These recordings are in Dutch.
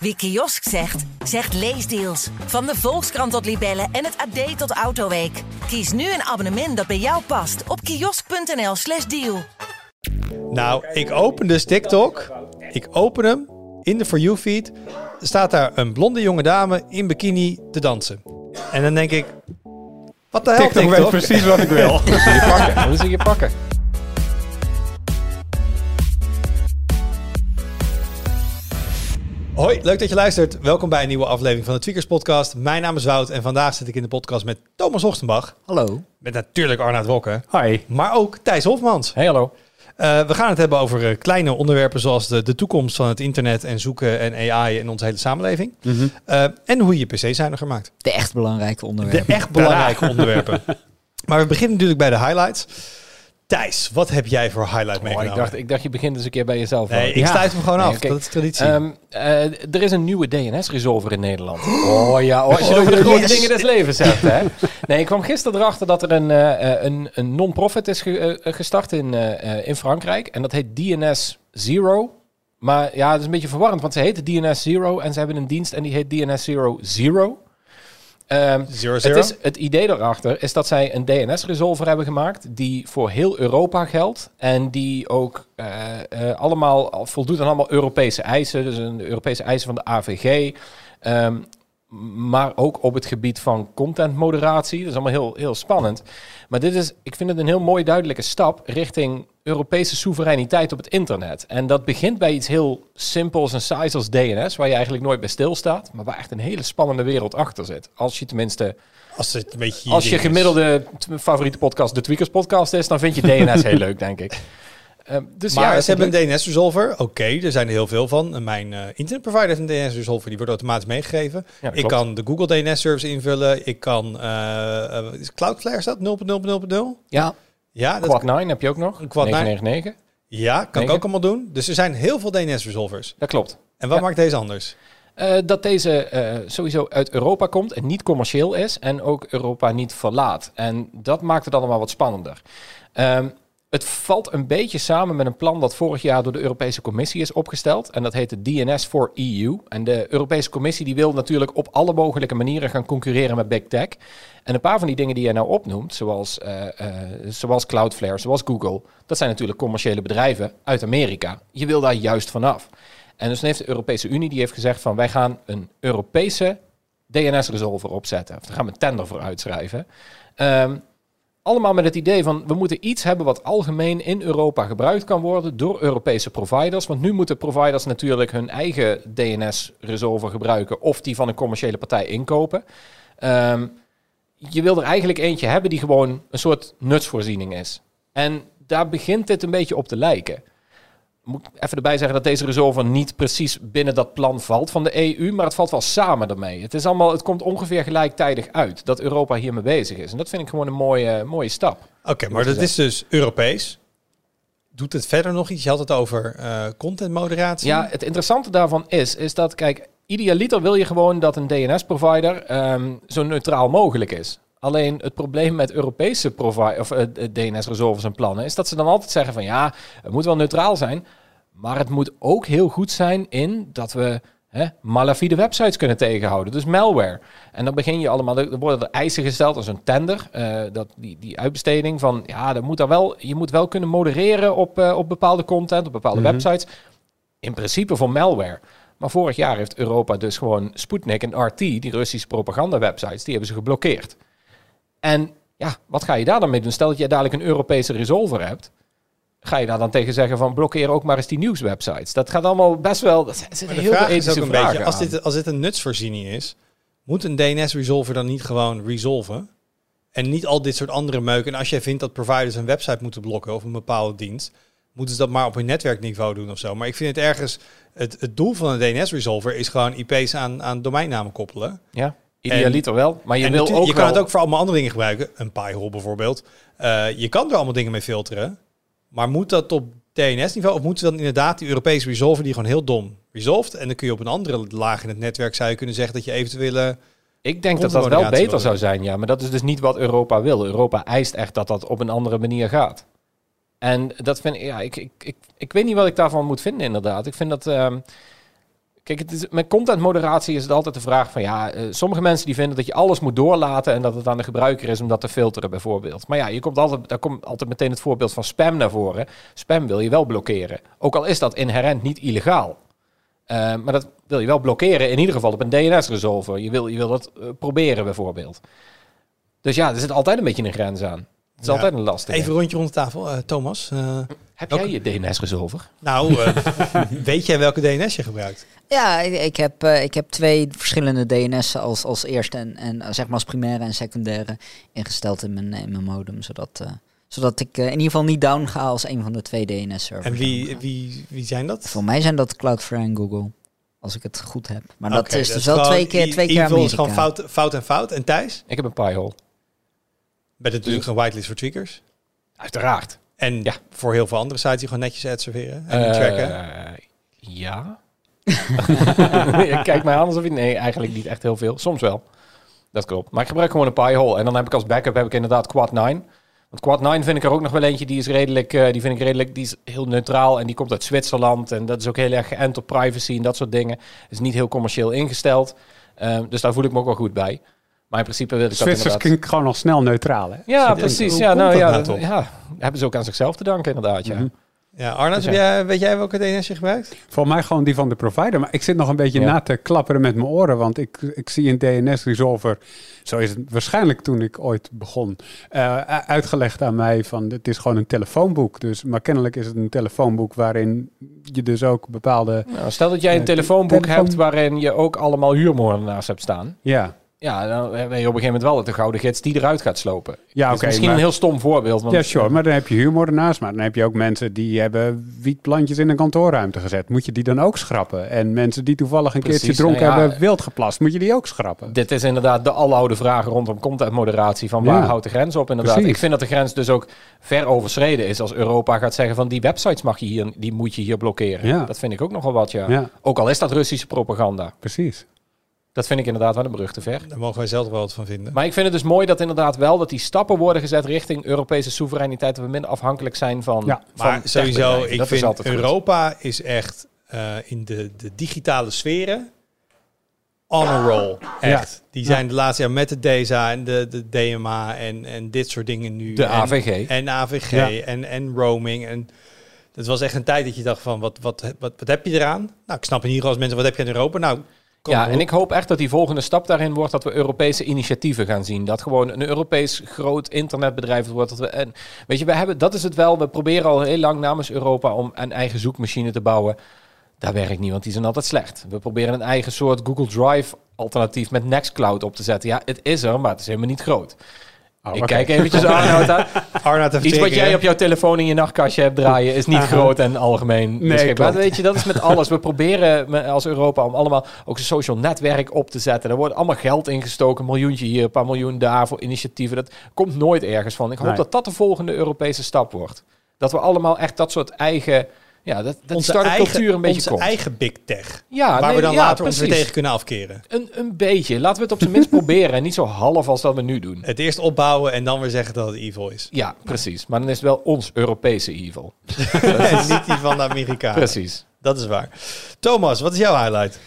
Wie kiosk zegt, zegt leesdeals. Van de Volkskrant tot Libellen en het AD tot Autoweek. Kies nu een abonnement dat bij jou past op kiosk.nl/slash deal. Nou, ik open dus TikTok. Ik open hem. In de For You feed staat daar een blonde jonge dame in bikini te dansen. En dan denk ik, wat de hel TikTok weet precies wat ik wil. Hoe ze je pakken? Hoe ze je pakken? Hoi, leuk dat je luistert. Welkom bij een nieuwe aflevering van de Tweakers Podcast. Mijn naam is Wout en vandaag zit ik in de podcast met Thomas Hochtenbach. Hallo. Met natuurlijk Arnaud Wokke. Hi. Maar ook Thijs Hofmans. Hey, hallo. Eh, we gaan het hebben over eh, kleine onderwerpen zoals de, de toekomst van het internet en zoeken en AI in onze hele samenleving. Eh, en hoe je je PC zuiniger maakt. De echt belangrijke De onderwerpen. echt belangrijke onderwerpen. Maar we beginnen natuurlijk bij de highlights. Thijs, wat heb jij voor highlight Oh, meegenomen? ik, dacht, ik dacht, je begint eens een keer bij jezelf. nee, ik stuit hem gewoon Nee, af. Dat is traditie. Ehm, eh, er is een nieuwe DNS-resolver in Nederland. Oh ja, oh, als je over de yes. grote dingen des levens hebt. Hè? Nee, ik kwam gisteren erachter dat er een, eh, eh, een, een non-profit is ge- gestart in, in Frankrijk. En dat heet DNS Zero. Maar ja, het is een beetje verwarrend, want ze heten DNS Zero en ze hebben een dienst en die heet DNS Zero Zero. Ehm, Zero, het, is, het idee daarachter is dat zij een DNS-resolver hebben gemaakt die voor heel Europa geldt en die ook eh, eh, allemaal voldoet aan allemaal Europese eisen, dus een Europese eisen van de AVG, ehm, maar ook op het gebied van contentmoderatie. Dat is allemaal heel, heel spannend. Maar dit is, ik vind het een heel mooi duidelijke stap richting Europese soevereiniteit op het internet. En dat begint bij iets heel simpels en saais als DNS, waar je eigenlijk nooit bij stilstaat, maar waar echt een hele spannende wereld achter zit. Als je tenminste, Als het een beetje als je gemiddelde favoriete podcast de Tweakers podcast is, dan vind je DNS heel leuk, denk ik. Ehm, dus Maar ja, ze hebben een DNS-resolver. Oké, er zijn er heel veel van. Mijn eh, internetprovider heeft een DNS-resolver. Die wordt automatisch meegegeven. Ja, ik kan de Google DNS-service invullen. Ik kan... eh, eh, is Cloudflare staat 0.0.0.0? Ja, Ja, dat Quad 9 heb je ook nog. Quad 9. 999. ja, kan ik ook allemaal doen. Dus er zijn heel veel DNS-resolvers. Dat klopt. En wat Ja. maakt deze anders? Eh, dat deze eh, sowieso uit Europa komt en niet commercieel is en ook Europa niet verlaat. En dat maakt het allemaal wat spannender. Ehm, het valt een beetje samen met een plan dat vorig jaar door de Europese Commissie is opgesteld. En dat heet de DNS for EU. En de Europese Commissie die wil natuurlijk op alle mogelijke manieren gaan concurreren met Big Tech. En een paar van die dingen die jij nou opnoemt, zoals, eh, eh, zoals Cloudflare, zoals Google, dat zijn natuurlijk commerciële bedrijven uit Amerika. Je wil daar juist vanaf. En dus heeft de Europese Unie die heeft gezegd van wij gaan een Europese DNS-resolver opzetten. Of daar gaan we een tender voor uitschrijven. Ehm, allemaal met het idee van we moeten iets hebben wat algemeen in Europa gebruikt kan worden door Europese providers. Want nu moeten providers natuurlijk hun eigen DNS-resolver gebruiken of die van een commerciële partij inkopen. Ehm, je wil er eigenlijk eentje hebben die gewoon een soort nutsvoorziening is. En daar begint dit een beetje op te lijken. Moet ik even erbij zeggen dat deze resolver niet precies binnen dat plan valt van de EU, maar het valt wel samen ermee. Het, is allemaal, het komt ongeveer gelijktijdig uit dat Europa hiermee bezig is. En dat vind ik gewoon een mooie, mooie stap. Oké, maar dat is dus Europees. Doet het verder nog iets? Je had het over eh contentmoderatie. Ja, het interessante daarvan is, is dat, kijk, idealiter wil je gewoon dat een DNS-provider ehm, zo neutraal mogelijk is. Alleen het probleem met Europese of, eh, DNS-resolvers en plannen is dat ze dan altijd zeggen van ja, het moet wel neutraal zijn, maar het moet ook heel goed zijn in dat we hè, malafide websites kunnen tegenhouden. Dus malware. En dan begin je allemaal, er worden er eisen gesteld als een tender, eh, dat, die, die uitbesteding van ja, dat moet daar wel, je moet wel kunnen modereren op, eh, op bepaalde content, op bepaalde Mhm. websites. In principe voor malware. Maar vorig jaar heeft Europa dus gewoon Sputnik en RT, die Russische propaganda-websites, die hebben ze geblokkeerd. En ja, wat ga je daar dan mee doen? Stel dat je dadelijk een Europese resolver hebt. Ga je daar dan tegen zeggen van blokkeer ook maar eens die nieuwswebsites? Dat gaat allemaal best wel. Dat de heel veel vraag is ethische ook een beetje, als dit, als dit een nutsvoorziening is, moet een DNS-resolver dan niet gewoon resolven? En niet al dit soort andere meuk. En als jij vindt dat providers een website moeten blokken of een bepaalde dienst, moeten ze dat maar op hun netwerkniveau doen of zo. Maar ik vind het ergens, het, het doel van een DNS-resolver is gewoon IP's aan, aan domeinnamen koppelen. Ja, idealiter wel. Maar je wil ook je kan wel- het ook voor allemaal andere dingen gebruiken. Een pi-hole bijvoorbeeld. Eh, je kan er allemaal dingen mee filteren. Maar moet dat op DNS-niveau? Of moeten ze dan inderdaad die Europese resolver die gewoon heel dom resolved? En dan kun je op een andere laag in het netwerk zou je kunnen zeggen dat je eventuele... Ik denk dat dat wel beter zou zijn, ja. Maar dat is dus niet wat Europa wil. Europa eist echt dat dat op een andere manier gaat. En dat vind ik, ja, ik, ik, ik, ik weet niet wat ik daarvan moet vinden, inderdaad. Ik vind dat. ehm, Kijk, het is, met contentmoderatie is het altijd de vraag van ja, eh, sommige mensen die vinden dat je alles moet doorlaten en dat het aan de gebruiker is om dat te filteren bijvoorbeeld. Maar ja, je komt altijd, daar komt altijd meteen het voorbeeld van spam naar voren. Spam wil je wel blokkeren. Ook al is dat inherent niet illegaal. Eh, maar dat wil je wel blokkeren, in ieder geval op een DNS-resolver. Je wil, je wil dat eh, proberen bijvoorbeeld. Dus ja, er zit altijd een beetje een grens aan. Het is Ja. altijd een lastige. Even een rondje rond de tafel. Thomas, Heb welke- jij je DNS-resolver? nou, eh, weet jij welke DNS je gebruikt? Ja, ik, ik heb, eh, ik heb twee verschillende DNS'en als, als eerste en, en eh, zeg maar als primaire en secundaire ingesteld in mijn, in mijn modem. Zodat, eh, zodat ik in ieder geval niet down ga als een van de twee DNS-servers. En wie, wie, wie zijn dat? Voor mij zijn dat Cloudflare en Google. Als ik het goed heb. Maar dat is dus wel twee keer, twee keer Evil is Amerika. gewoon fout, fout en fout. En Thijs? Ik heb een piehole. Met natuurlijk een whitelist voor tweakers. Uiteraard. En Ja. voor heel veel andere sites die gewoon netjes ad serveren. En Eh, tracken. Ja. je kijkt mij aan alsof je... Nee, eigenlijk niet echt heel veel. Soms wel. Dat klopt. Maar ik gebruik gewoon een piehole. En dan heb ik als backup heb ik inderdaad Quad 9. Want Quad 9 vind ik er ook nog wel eentje. Die is redelijk... eh, die vind ik redelijk... Die is heel neutraal. En die komt uit Zwitserland. En dat is ook heel erg geënt op privacy en dat soort dingen. Is niet heel commercieel ingesteld. Ehm, dus daar voel ik me ook wel goed bij. Maar in principe wil ik dat Zwitsers inderdaad... klinkt gewoon al snel neutraal, hè? Ja, precies. Ja, nou dat ja, nou dat- toch? ja, hebben ze ook aan zichzelf te danken inderdaad, ja. Mhm. Ja, Arnoud, Dus heb jij, weet jij welke DNS je gebruikt? Volgens mij gewoon die van de provider. Maar ik zit nog een beetje Ja. na te klapperen met mijn oren. Want ik, ik zie een DNS-resolver. Zo is het waarschijnlijk toen ik ooit begon. eh, uitgelegd aan mij van het is gewoon een telefoonboek. Dus, maar kennelijk is het een telefoonboek waarin je dus ook bepaalde... Nou, stel dat jij een Eh, telefoonboek telefoon- hebt waarin je ook allemaal huurmoordenaars hebt staan. Ja, Ja, dan ben je op een gegeven moment wel de gouden gids die eruit gaat slopen. ja oké. misschien maar- een heel stom voorbeeld. Want, Ja, sure. Maar dan heb je huurmoordenaars. Maar dan heb je ook mensen die hebben wietplantjes in een kantoorruimte gezet. Moet je die dan ook schrappen? En mensen die toevallig een Precies, keertje dronken nou ja, hebben wild geplast. Moet je die ook schrappen? Dit is inderdaad de aloude vraag rondom contentmoderatie. Van waar Ja. houdt de grens op inderdaad? Precies. Ik vind dat de grens dus ook ver overschreden is als Europa gaat zeggen van die websites mag je hier, die moet je hier blokkeren. Ja. Dat vind ik ook nogal wat. Ja, Ook al is dat Russische propaganda. precies. Dat vind ik inderdaad wel een brug te ver. Daar mogen wij zelf wel wat van vinden. Maar ik vind het dus mooi dat inderdaad wel dat die stappen worden gezet richting Europese soevereiniteit. Dat we minder afhankelijk zijn van. Ja, van maar sowieso, ik Dat is vind goed. Europa is echt eh, in de, de digitale sferen on a roll. Echt. Die zijn de laatste jaar met de DESA en de, de DMA en, en dit soort dingen nu. De en, AVG. En AVG Ja. en, en roaming. En het was echt een tijd dat je dacht van, wat, wat, wat, wat heb je eraan? Nou, ik snap in ieder geval als mensen, wat heb je in Europa? Nou, Ja, en ik hoop echt dat die volgende stap daarin wordt dat we Europese initiatieven gaan zien. Dat gewoon een Europees groot internetbedrijf wordt. Dat we, en, weet je, we hebben, dat is het wel. We proberen al heel lang namens Europa om een eigen zoekmachine te bouwen. Dat werkt niet, want die zijn altijd slecht. We proberen een eigen soort Google Drive alternatief met Nextcloud op te zetten. Ja, het is er, maar het is helemaal niet groot. Oh, ik kijk eventjes aan. Arnoud even Iets wat jij op jouw telefoon in je nachtkastje hebt draaien is niet groot en algemeen Nee, klopt. Weet je, dat is met alles. We proberen als Europa om allemaal ook een social netwerk op te zetten. Er wordt allemaal geld ingestoken, een miljoentje hier, een paar miljoen daar voor initiatieven. Dat komt nooit ergens van. Ik hoop Nee. dat dat de volgende Europese stap wordt. Dat we allemaal echt dat soort eigen, ja, dat, dat onze start-up eigen, cultuur een beetje onze komt. eigen big tech. ja, waar nee, we dan ja, later ons weer tegen kunnen afkeren. Een, een beetje. Laten we het op zijn minst proberen en niet zo half als dat we nu doen. Het eerst opbouwen en dan weer zeggen dat het evil is. Ja, precies. Maar dan is het wel ons Europese evil. en niet die van de Amerikanen. Precies. Dat is waar. Thomas, wat is jouw highlight?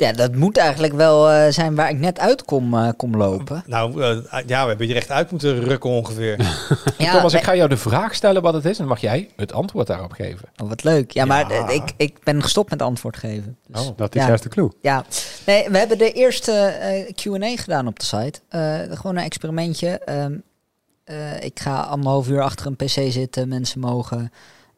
Ja, dat moet eigenlijk wel eh, zijn waar ik net uit kom, eh, kom lopen. Nou, eh, ja, we hebben je recht uit moeten rukken ongeveer. Ja, Thomas, ik ga jou de vraag stellen wat het is en dan mag jij het antwoord daarop geven. oh, wat leuk. Ja, maar Ja. ik, ik ben gestopt met antwoord geven. Dus, Oh. Dat is Ja. juist de clue. Ja, nee, we hebben de eerste Q&A gedaan op de site. Eh, gewoon een experimentje. Ehm, eh, ik ga anderhalf uur achter een pc zitten. Mensen mogen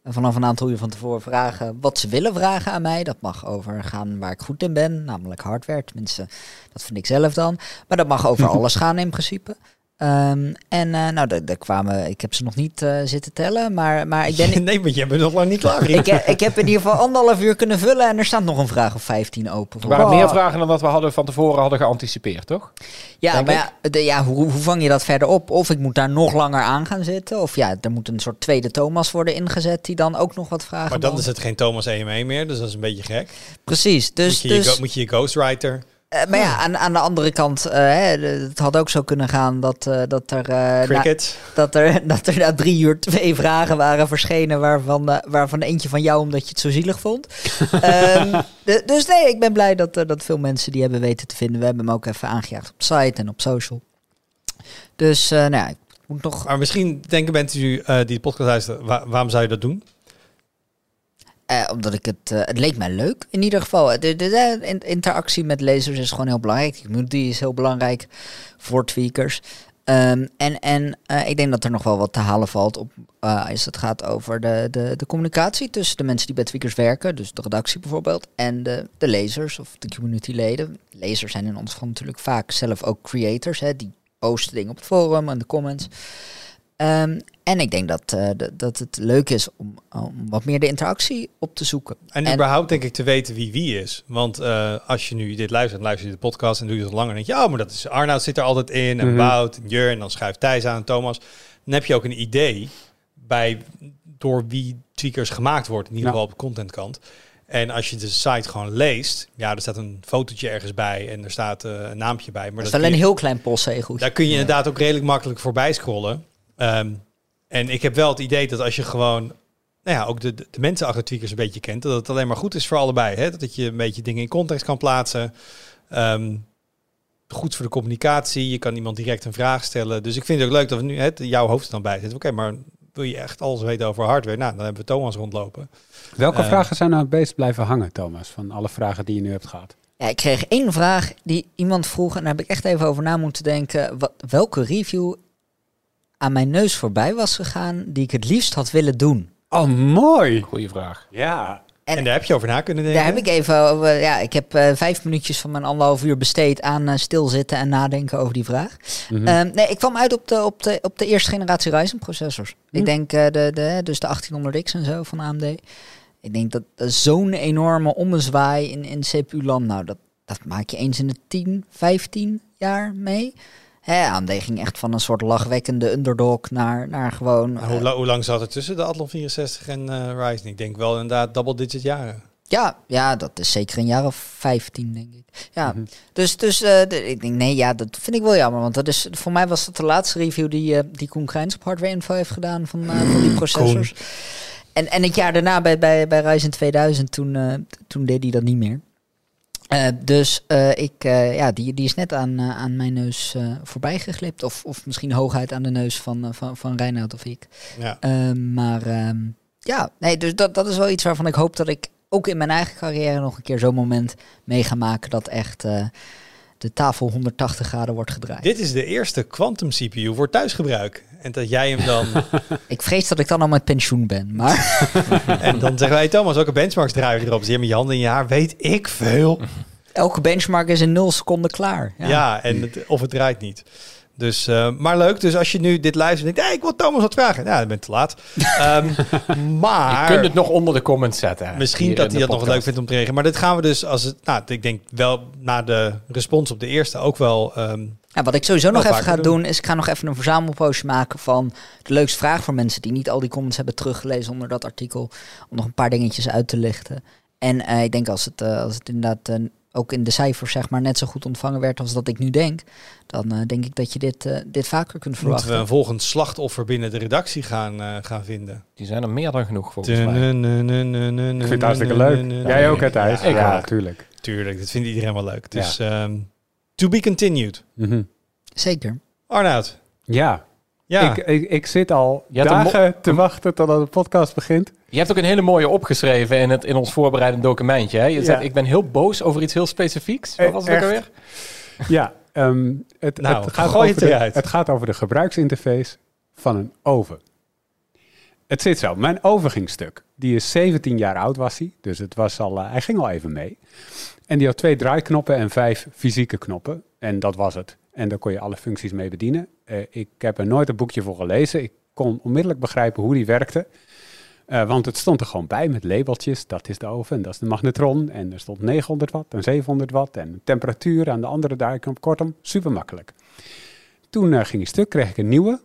vanaf een aantal uur van tevoren vragen wat ze willen vragen aan mij. Dat mag over gaan waar ik goed in ben, namelijk hardware. Tenminste, dat vind ik zelf dan. Maar dat mag over alles gaan in principe. Ehm, en eh, nou, daar kwamen, ik heb ze nog niet eh, zitten tellen, maar, maar ik ben, nee, maar jij bent nog lang niet klaar. ik, ik heb in ieder geval anderhalf uur kunnen vullen en er staat nog een vraag of 15 open. Er waren meer vragen dan dat we hadden van tevoren hadden geanticipeerd, toch? Ja, denk maar ja, de, ja hoe, hoe vang je dat verder op? Of ik moet daar nog langer aan gaan zitten. Of ja, er moet een soort tweede Thomas worden ingezet die dan ook nog wat vragen Maar dan is het geen Thomas EME meer, dus dat is een beetje gek. Precies, dus... moet, je je dus go- moet je je ghostwriter Eh, maar ja, aan, aan de andere kant, eh, hè, het had ook zo kunnen gaan dat, eh, dat er, eh, na- Cricket. dat er dat er na drie uur twee vragen waren verschenen waarvan, waarvan eentje van jou omdat je het zo zielig vond. Ehm, de- dus nee, ik ben blij dat, dat veel mensen die hebben weten te vinden. We hebben hem ook even aangejaagd op site en op social. Dus eh, nou ja, ik moet nog Maar misschien denken mensen eh, die de podcast luisteren, wa- waarom zou je dat doen? Eh, omdat ik het, eh, het leek mij leuk in ieder geval. De, de, de in- interactie met lezers is gewoon heel belangrijk. De community is heel belangrijk voor tweakers. Ehm, en en eh, ik denk dat er nog wel wat te halen valt op, als het gaat over de, de, de communicatie tussen de mensen die bij tweakers werken, dus de redactie bijvoorbeeld, en de, de lezers of de communityleden. Lezers zijn in ons geval natuurlijk vaak zelf ook creators, hè, die posten dingen op het forum en de comments. Ehm, en ik denk dat, eh, dat, dat het leuk is om, om wat meer de interactie op te zoeken. En, En- überhaupt denk ik te weten wie wie is. Want eh, als je nu dit luistert, luister je de podcast en doe je het langer, dan denk je, oh, maar dat is Arnoud zit er altijd in, en Mhm. Wout, en Jur, en dan schuift Thijs aan en Thomas. Dan heb je ook een idee bij door wie tweakers gemaakt wordt, in ieder Ja. geval op de contentkant. En als je de site gewoon leest, ja, er staat een fotootje ergens bij en er staat eh, een naampje bij. Maar Dat is kun een heel klein postzegel. daar kun je inderdaad ook redelijk makkelijk voorbij scrollen. Ehm, en ik heb wel het idee dat als je gewoon, nou ja, ook de, de, de mensen achter tweakers een beetje kent, dat het alleen maar goed is voor allebei. Hè? Dat je een beetje dingen in context kan plaatsen. Ehm, goed voor de communicatie. Je kan iemand direct een vraag stellen. Dus ik vind het ook leuk dat we nu het, jouw hoofd er dan bij zitten. Oké, maar wil je echt alles weten over hardware? Nou, dan hebben we Thomas rondlopen. Welke Eh. vragen zijn nou het meest blijven hangen, Thomas? Van alle vragen die je nu hebt gehad. Ja, ik kreeg één vraag die iemand vroeg, en daar heb ik echt even over na moeten denken. Wat, welke review aan mijn neus voorbij was gegaan, die ik het liefst had willen doen? Oh, mooi! Goeie vraag. Ja. En- En, daar heb je over na kunnen denken. Daar heb ik even over, ja, ik heb eh, vijf minuutjes van mijn anderhalf uur besteed aan eh, stilzitten en nadenken over die vraag. Mhm. Ehm, nee, ik kwam uit op de, op de, op de eerste generatie Ryzen processors. Ik denk eh, de, de, dus de 1800X en zo van AMD. Ik denk dat, dat zo'n enorme ommezwaai in, in CPU-land, nou, dat, dat maak je eens in de 10, 15 jaar mee. Hè, AMD ging echt van een soort lachwekkende underdog naar, naar gewoon... Hoe, eh, la- hoe lang zat er tussen de Athlon 64 en eh Ryzen? Ik denk wel inderdaad double digit jaren. Ja, ja, dat is zeker een jaar of 15, denk ik. Ja, Mhm. dus, dus eh, ik denk, nee, ja, dat vind ik wel jammer. Want dat is, voor mij was dat de laatste review die, eh die Koen Krijns op Hardware Info heeft gedaan van, van die processors. En, en het jaar daarna bij, bij, bij Ryzen 2000, toen, eh, toen deed hij dat niet meer. Eh, dus eh, ik, eh, ja, die, die is net aan, aan mijn neus voorbij geglipt. Of, of misschien hooguit aan de neus van, van, van Reinoud of ik. Ja. Ehm, maar ehm, ja, nee, dus dat, dat is wel iets waarvan ik hoop dat ik ook in mijn eigen carrière nog een keer zo'n moment mee ga maken dat echt de tafel 180 graden wordt gedraaid. Dit is de eerste quantum CPU voor thuisgebruik. En dat jij hem dan... Ik vrees dat ik dan al met pensioen ben, maar en dan zeggen wij, Thomas, welke benchmarks draaien we erop? Zie je met je handen in je haar? Weet ik veel. elke benchmark is in nul seconden klaar. Ja. Ja, en het- of het draait niet. Dus, eh, maar leuk. Dus als je nu dit luistert en denkt, hey, ik wil Thomas wat vragen. Ja, dan ben je te laat. Ehm, maar... Je kunt het nog onder de comments zetten. Misschien dat hij dat nog leuk vindt om te reageren. Maar dit gaan we dus als het. Nou, ik denk wel na de respons op de eerste ook wel. ehm, Ja, wat ik sowieso nog even ga doen. doen. is ik ga nog even een verzamelpostje maken van de leukste vraag voor mensen die niet al die comments hebben teruggelezen onder dat artikel. Om nog een paar dingetjes uit te lichten. En eh, ik denk als het, eh, als het inderdaad ook in de cijfers zeg maar net zo goed ontvangen werd als dat ik nu denk. Dan eh, denk ik dat je dit, eh, dit vaker kunt moeten we verwachten. een volgend slachtoffer binnen de redactie gaan, eh, gaan vinden. Die zijn er meer dan genoeg volgens mij. Ik vind het hartstikke leuk. Jij ook, hè, Thijs? Ja, Ja, ook. tuurlijk. tuurlijk. Dat vindt iedereen wel leuk. Dus ehm, to be continued. Mhm. Zeker. Arnoud. Ja, Ja. Ik, ik, ik zit al Je dagen te wachten totdat de podcast begint. Je hebt ook een hele mooie opgeschreven in, het, in ons voorbereidend documentje. Hè? Je Ja. zegt, ik ben heel boos over iets heel specifieks. Wat Eh, was het ook alweer? Ja, ehm, het, Nou, het, gaat gooi over het de, het gaat over de gebruiksinterface van een oven. Het zit zo, mijn oven ging stuk. Die is 17 jaar oud was hij, dus het was al, eh, hij ging al even mee. En die had twee draaiknoppen en vijf fysieke knoppen. En dat was het. En daar kon je alle functies mee bedienen. Eh, ik heb er nooit een boekje voor gelezen. Ik kon onmiddellijk begrijpen hoe die werkte. Eh, want het stond er gewoon bij met labeltjes. Dat is de oven, en dat is de magnetron. En er stond 900 watt en 700 watt. En temperatuur aan de andere draaiknop. Kortom, super makkelijk. Toen eh, ging hij stuk, kreeg ik een nieuwe.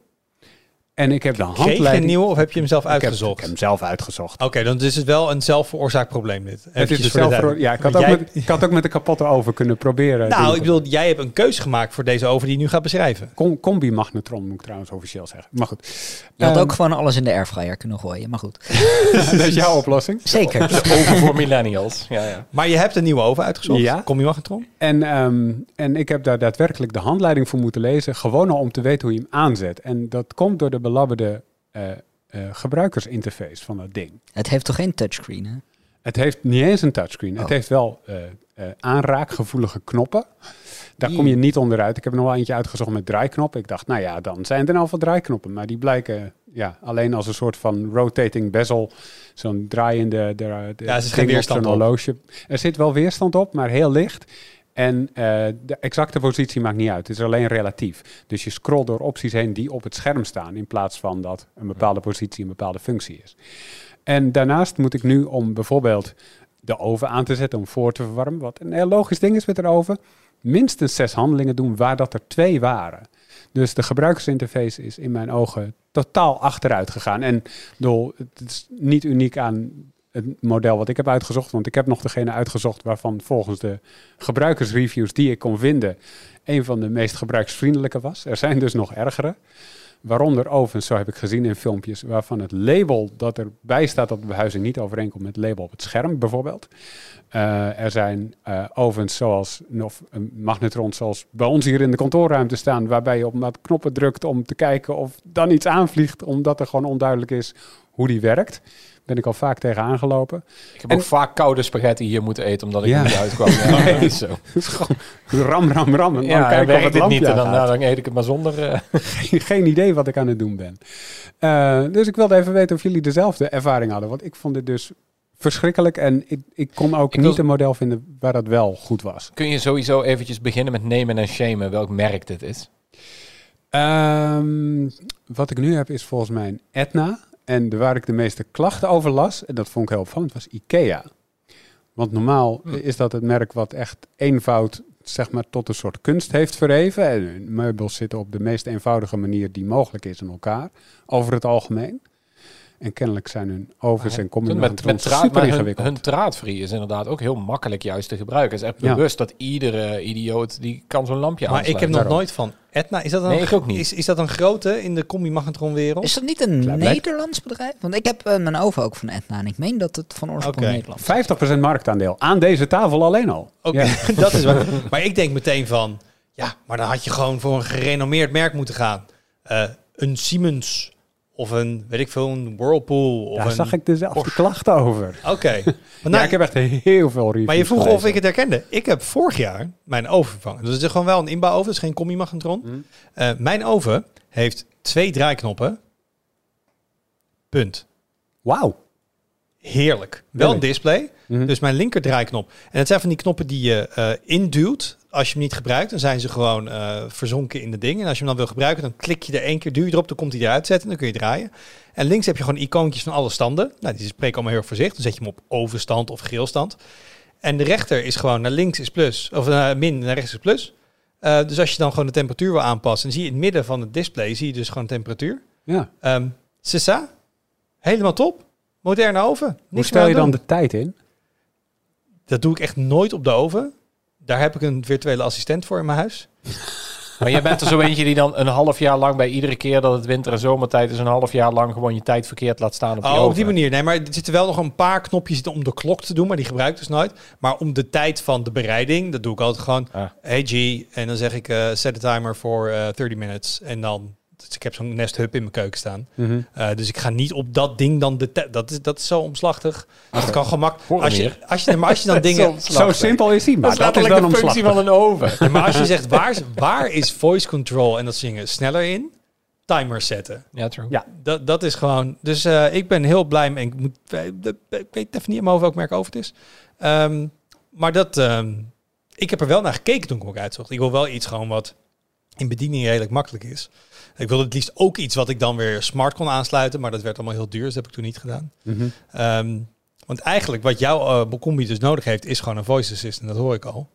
En ik heb de Kreeg je een handleiding... nieuwe of heb je hem zelf ik, heb, ik uitgezocht? heb hem zelf uitgezocht. Oké, dan is het wel een zelfveroorzaakt probleem dit. Het is dus ja, ik had, ook Jij- met, ik had ook met de kapotte oven kunnen proberen. Nou, ik bedoel, jij hebt een keuze gemaakt voor deze oven die je nu gaat beschrijven. Com- Combi-magnetron moet ik trouwens officieel zeggen. Maar goed. Je had Ehm, ook gewoon alles in de airfryer kunnen gooien, maar goed. dat is jouw oplossing. Zeker. Over voor millennials. Ja, ja. Maar je hebt een nieuwe oven uitgezocht. Ja. Kom je magnetron? En, ehm, en ik heb daar daadwerkelijk de handleiding voor moeten lezen. Gewoon al om te weten hoe je hem aanzet. En dat komt door de belabberde eh, eh, gebruikersinterface van dat ding. Het heeft toch geen touchscreen, hè? Het heeft niet eens een touchscreen. Het Oh. heeft wel eh, eh, aanraakgevoelige knoppen. Daar kom je niet onderuit. Ik heb er nog wel eentje uitgezocht met draaiknoppen. Ik dacht, nou ja, dan zijn er al veel draaiknoppen. Maar die blijken ja, alleen als een soort van rotating bezel. Zo'n draaiende de, de, Ja, er zit geen weerstand op. horloge. Er zit wel weerstand op, maar heel licht. En eh, de exacte positie maakt niet uit. Het is alleen relatief. Dus je scrolt door opties heen die op het scherm staan. In plaats van dat een bepaalde positie een bepaalde functie is. En daarnaast moet ik nu om bijvoorbeeld de oven aan te zetten om voor te verwarmen. Wat een heel logisch ding is met een oven. Minstens zes handelingen doen waar dat er twee waren. Dus de gebruikersinterface is in mijn ogen totaal achteruit gegaan. En het is niet uniek aan het model wat ik heb uitgezocht. Want ik heb nog degene uitgezocht waarvan volgens de gebruikersreviews die ik kon vinden... een van de meest gebruiksvriendelijke was. Er zijn dus nog ergere. Waaronder ovens, zo heb ik gezien in filmpjes, waarvan het label dat erbij staat op de behuizing niet overeenkomt met het label op het scherm, bijvoorbeeld. Eh, er zijn eh, ovens zoals, of een magnetron zoals bij ons hier in de kantoorruimte staan, waarbij je op wat knoppen drukt om te kijken of dan iets aanvliegt, omdat er gewoon onduidelijk is hoe die werkt. Ben ik al vaak tegen aangelopen. Ik heb En- ook vaak koude spaghetti hier moeten eten, omdat ik Ja. er niet uitkwam. Ja, Nee. dat is zo. Ram, ram, ram. En dan Ja, kijken of werkt het niet en dan, nou, dan eet ik het maar zonder... eh, geen, geen idee wat ik aan het doen ben. Eh, dus ik wilde even weten of jullie dezelfde ervaring hadden. Want ik vond dit dus verschrikkelijk. En ik, ik kon ook Ik wil- niet een model vinden waar dat wel goed was. Kun je sowieso eventjes beginnen met nemen en shamen welk merk dit is? Ehm, wat ik nu heb is volgens mij een Etna. En waar ik de meeste klachten over las, en dat vond ik heel opvallend, was Ikea. Want normaal Hm. is dat het merk wat echt eenvoud zeg maar, tot een soort kunst heeft verheven. En meubels zitten op de meest eenvoudige manier die mogelijk is in elkaar, over het algemeen. En kennelijk zijn hun ovens en combinaties super hun, ingewikkeld. hun draadvrij is inderdaad ook heel makkelijk juist te gebruiken. Het is echt Ja. bewust dat iedere idioot die kan zo'n lampje Maar ik heb nog daarom. nooit van Etna. Is dat een, Nee, ik ook niet. Is, is dat een grote in de combi-magnetron wereld? Is dat niet een. Nederlands bedrijf? Want ik heb eh, mijn oven ook van Etna en ik meen dat het van oorsprong Oké. Nederlands is. 50% marktaandeel aan deze tafel alleen al. Oké, Ja. dat is waar. Maar ik denk meteen van, ja, maar dan had je gewoon voor een gerenommeerd merk moeten gaan. Eh, een Siemens of een, weet ik veel, een Whirlpool. Of Daar een... zag ik dezelfde Porsche. klachten over. Oké. Maar, Ja, nou, ik heb echt heel veel reviews maar je vroeg of ik het herkende. Ik heb vorig jaar mijn oven vervangen. Dus het is gewoon wel een inbouwoven, het is geen combi-magnetron. Hm. Eh, mijn oven heeft twee draaiknoppen. Punt. Wauw. Heerlijk. Wel een Really? display. Mhm. Dus mijn linker draaiknop. En het zijn van die knoppen die je eh, induwt. Als je hem niet gebruikt, dan zijn ze gewoon eh, verzonken in de ding. En als je hem dan wil gebruiken, dan klik je er één keer, duw je erop, dan komt hij eruit zetten. En dan kun je draaien. En links heb je gewoon icoontjes van alle standen. Nou, die spreken allemaal heel erg voor zich. Dan zet je hem op ovenstand of grillstand. En de rechter is gewoon naar links is plus, of naar min, naar rechts is plus. Eh, dus als je dan gewoon de temperatuur wil aanpassen, dan zie je in het midden van het display, zie je dus gewoon de temperatuur. Ja. Ehm c'est ça. Helemaal top. Moderne oven. Hoe stel je dan de tijd in? Dat doe ik echt nooit op de oven. Daar heb ik een virtuele assistent voor in mijn huis. Maar jij bent er zo eentje die dan een half jaar lang bij iedere keer dat het winter- en zomertijd is, een half jaar lang gewoon je tijd verkeerd laat staan op die Oh, op die manier. Nee, maar er zitten wel nog een paar knopjes om de klok te doen, maar die gebruik ik dus nooit. Maar om de tijd van de bereiding, dat doe ik altijd gewoon. Ah. Hey G, en dan zeg ik eh set a timer voor eh 30 minutes. En dan, dus ik heb zo'n Nest Hub in mijn keuken staan. Mhm. Eh, dus ik ga niet op dat ding dan de tijd. Dat is, dat is zo omslachtig. Dat kan gemakkelijk. Als je, meer. als je, maar als je dan dingen. Zo simpel is hij, maar Dat is dat, is letterlijk wel de functie van een oven. Ja, maar als je zegt waar, is- waar is voice control en dat zingen sneller in, timer zetten. Ja, true. Ja. Dat, dat is gewoon. Dus eh, ik ben heel blij mee. Ik, moet, ik weet even niet in mijn hoofd welk merk over het is. Ehm, maar dat. ehm, ik heb er wel naar gekeken toen ik hem ook uitzocht. Ik wil wel iets gewoon wat in bediening redelijk makkelijk is. Ik wilde het liefst ook iets wat ik dan weer smart kon aansluiten. Maar dat werd allemaal heel duur. Dus dat heb ik toen niet gedaan. Mhm. Ehm, want eigenlijk wat jouw uh, combi dus nodig heeft, is gewoon een voice assistant. Dat hoor ik al.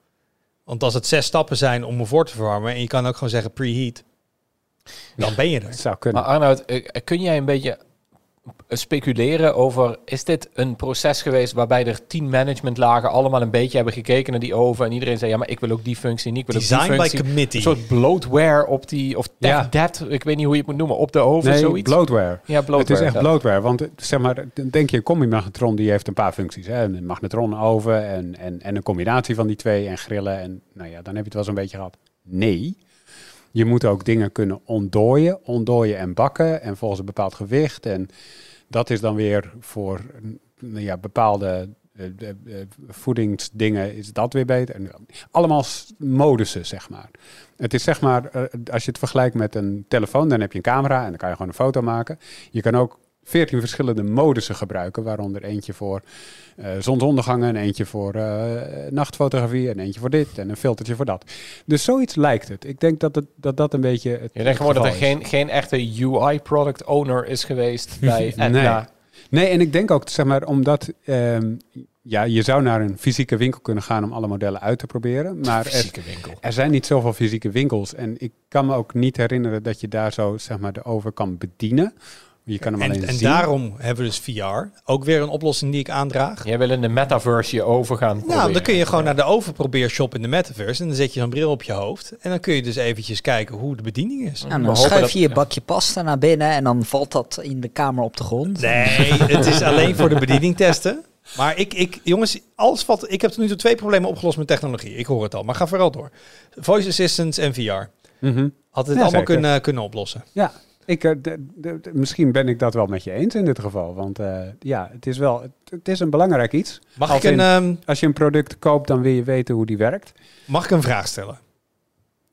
Want als het zes stappen zijn om me voor te verwarmen en je kan ook gewoon zeggen preheat, Dan ben je er. Het zou kunnen. Maar Arnoud, eh, kun jij een beetje speculeren over... is dit een proces geweest waarbij er tien managementlagen... allemaal een beetje hebben gekeken naar die oven... en iedereen zei, ja, maar ik wil ook die functie en ik wil ook die by functie. committee. Een soort bloatware op die... of Ja. debt, ik weet niet hoe je het moet noemen, op de oven, nee, zoiets. bloatware. ja, bloatware. Het is echt ja. bloatware, want zeg maar, dan denk je een combi-magnetron die heeft een paar functies. Hè? Een magnetronoven en, en, en een combinatie van die twee en grillen. En nou ja, dan heb je het wel zo'n beetje gehad. Nee, je moet ook dingen kunnen ontdooien, ontdooien en bakken en volgens een bepaald gewicht. En dat is dan weer voor nou ja, bepaalde eh, eh, eh, voedingsdingen is dat weer beter. Allemaal modussen, zeg maar. Het is zeg maar, als je het vergelijkt met een telefoon, dan heb je een camera en dan kan je gewoon een foto maken. Je kan ook veertien verschillende modussen gebruiken, waaronder eentje voor eh zonsondergangen, en eentje voor eh, nachtfotografie en eentje voor dit en een filtertje voor dat. Dus zoiets lijkt het. Ik denk dat het, dat, dat een beetje het Je denkt gewoon dat er geen, geen echte UI-product owner is geweest bij Nee. Etna. Nee, en ik denk ook, zeg maar, omdat ehm, ja, je zou naar een fysieke winkel kunnen gaan om alle modellen uit te proberen. Maar er, er zijn niet zoveel fysieke winkels. En ik kan me ook niet herinneren dat je daar zo, zeg maar, de over kan bedienen. Je kan hem En, alleen en zien. daarom hebben we dus VR. Ook weer een oplossing die ik aandraag. Jij wil in de metaverse je over gaan Nou, proberen. dan kun je gewoon naar de overprobeershop in de metaverse. En dan zet je zo'n bril op je hoofd. En dan kun je dus eventjes kijken hoe de bediening is. Dan schuif dat- je je ja. bakje pasta naar binnen en dan valt dat in de kamer op de grond. Nee, het is alleen voor de bediening testen. Maar ik, ik, jongens, alles valt. Ik heb tot nu toe twee problemen opgelost met technologie. Ik hoor het al, maar ga vooral door. Voice assistants en VR. Mhm. Had het Ja, allemaal zeker. kunnen, kunnen oplossen. Ja, ik, eh, de- de- de- misschien ben ik dat wel met je eens in dit geval. Want eh, ja, het is wel, het, het is een belangrijk iets. Mag Als ik, een, in- ehm, Als je een product koopt, dan wil je weten hoe die werkt. mag ik een vraag stellen?